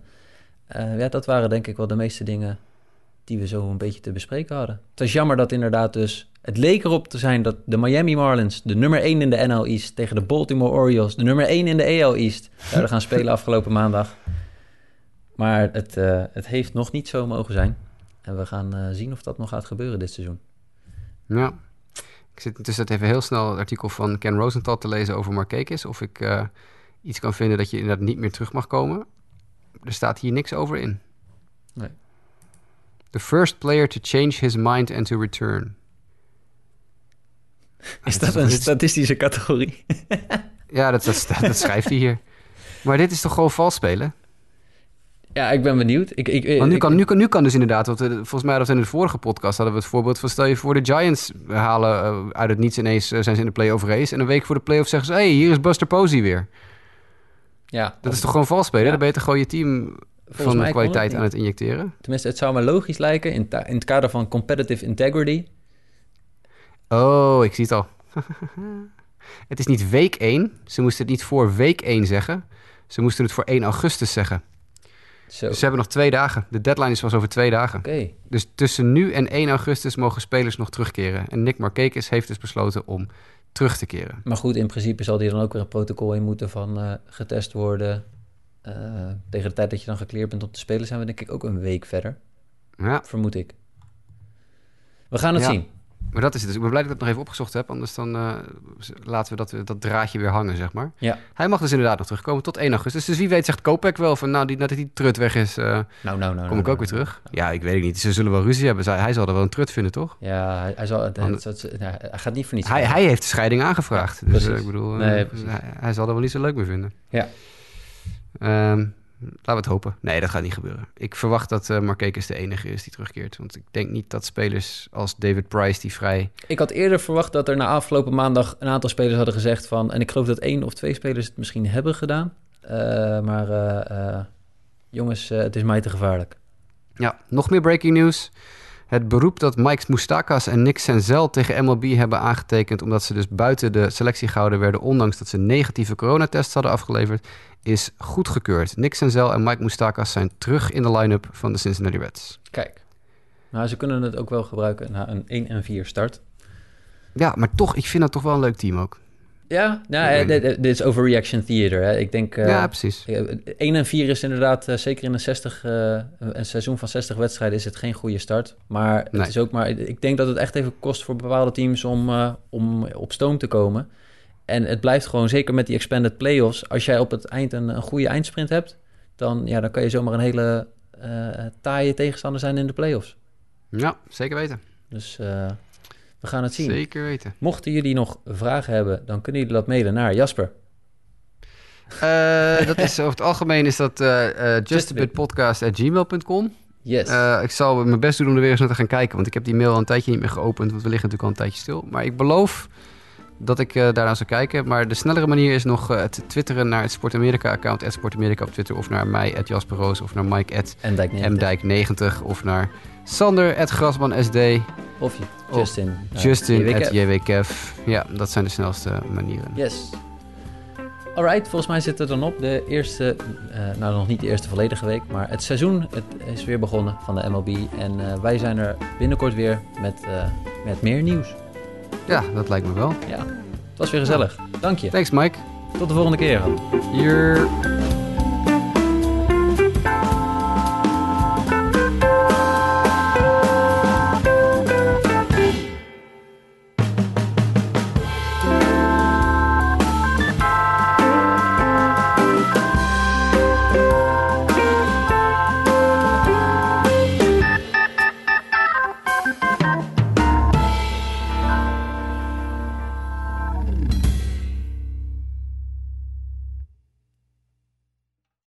Ja, dat waren denk ik wel de meeste dingen die we zo een beetje te bespreken hadden. Het was jammer dat inderdaad dus... Het leek erop te zijn dat de Miami Marlins, de nummer 1 in de NL East... tegen de Baltimore Orioles, de nummer 1 in de AL East... zouden gaan spelen afgelopen maandag. Maar het, eh, het heeft nog niet zo mogen zijn. En we gaan eh, zien of dat nog gaat gebeuren dit seizoen. Ja. Ik zit intussen even heel snel het artikel van Ken Rosenthal te lezen over Markakis. Of ik eh, iets kan vinden dat je inderdaad niet meer terug mag komen. Er staat hier niks over in. Nee. The first player to change his mind and to return. Is dat een statistische categorie? Ja, dat, dat, dat schrijft hij hier. Maar dit is toch gewoon vals spelen? Ja, ik ben benieuwd. Ik, ik, Want nu kan, nu, kan, nu kan dus inderdaad, want, eh, volgens mij hadden we in de vorige podcast hadden we het voorbeeld van stel je voor de Giants halen eh, uit het niets ineens eh, zijn ze in de playoff race en een week voor de playoff zeggen ze, hey, hier is Buster Posey weer. Ja, Dat is toch gewoon vals spelen? Ja. Dan ben je toch gewoon je team van mij kon kwaliteit het aan het injecteren? Tenminste, het zou me logisch lijken in, in het kader van competitive integrity. Oh, ik zie het al. het is niet week 1. Ze moesten het niet voor week 1 zeggen. Ze moesten het voor 1 augustus zeggen. Zo. Dus ze hebben nog twee dagen. De deadline is pas over twee dagen. Oké. Dus tussen nu en 1 augustus mogen spelers nog terugkeren. En Nick Markakis heeft dus besloten om terug te keren. Maar goed, in principe zal die dan ook weer een protocol in moeten van eh, getest worden. Eh, tegen de tijd dat je dan gekleerd bent om te spelen, zijn we denk ik ook een week verder. Ja, Vermoed ik. We gaan het Ja. zien. maar dat is het. Dus ik ben blij dat ik het nog even opgezocht heb. Anders dan eh, laten we dat, dat draadje weer hangen, zeg maar. Ja. Hij mag dus inderdaad nog terugkomen tot 1 augustus. Dus wie weet zegt Kopek wel van, nou, die, nadat die trut weg is, eh, Nou, nou, nou. kom nou, ik ook weer terug. Ja, ik weet het niet. Ze zullen wel ruzie hebben. Zij- Hij zal er wel een trut vinden, toch? Ja, hij, hij, zal, het- het- nou, hij gaat niet voor niets. Hij, hij heeft de scheiding aangevraagd. Ja, dus ik bedoel, Nee, hij, hij zal er wel niet zo leuk mee vinden. Ja. Ehm, laten we het hopen. Nee, dat gaat niet gebeuren. Ik verwacht dat uh, Markakis de enige is die terugkeert. Want ik denk niet dat spelers als David Price, die vrij... Ik had eerder verwacht dat er na afgelopen maandag een aantal spelers hadden gezegd van... en ik geloof dat één of twee spelers het misschien hebben gedaan. Eh, maar eh, jongens, het is mij te gevaarlijk. Ja, nog meer breaking news. Het beroep dat Mike Moustakas en Nick Senzel tegen MLB hebben aangetekend... omdat ze dus buiten de selectie gehouden werden... ondanks dat ze negatieve coronatests hadden afgeleverd... is goedgekeurd. Nick Senzel en Mike Moustakas zijn terug in de line-up van de Cincinnati Reds. Kijk, nou, ze kunnen het ook wel gebruiken na een 1 en 4 start. Ja, maar toch, ik vind dat toch wel een leuk team ook. Ja, nou, eh, weet dit, dit is overreaction theater. Hè. Ik denk... eh, ja, precies. eh, 1 en 4 is inderdaad, eh, zeker in een, 60, eh, een seizoen van 60 wedstrijden, is het geen goede start. Maar het Nee. is ook maar, ik denk dat het echt even kost voor bepaalde teams om, eh, om op stoom te komen. En het blijft gewoon, zeker met die expanded playoffs, als jij op het eind een, een goede eindsprint hebt, dan, ja, dan kan je zomaar een hele eh taaie tegenstander zijn in de playoffs. Ja, zeker weten. Dus eh, we gaan het zien. Zeker weten. Mochten jullie nog vragen hebben, dan kunnen jullie dat mailen naar Jasper. Eh, dat is over het algemeen is dat eh uh, justabitpodcast.gmail.com. Yes. Eh, ik zal mijn best doen om er weer eens naar te gaan kijken, want ik heb die mail al een tijdje niet meer geopend, want we liggen natuurlijk al een tijdje stil. Maar ik beloof dat ik uh, daaraan zal kijken. Maar de snellere manier is nog uh, het twitteren naar het Sportamerika-account, Sportamerika op Twitter, of naar mij, at Jasper Roos, of naar Mike, at mdijk90, of naar Sander, at GrasmanSD. Of Justin. Of Justin, uh, at JWKF. Ja, dat zijn de snelste manieren. Yes. Alright, volgens mij zit er dan op de eerste, uh, nou nog niet de eerste volledige week, maar het seizoen het is weer begonnen van de MLB. En uh, wij zijn er binnenkort weer met, uh, met meer nieuws. Ja, dat lijkt me wel. Ja, het was weer gezellig. Dank je. Thanks Mike. Tot de volgende keer. Hier.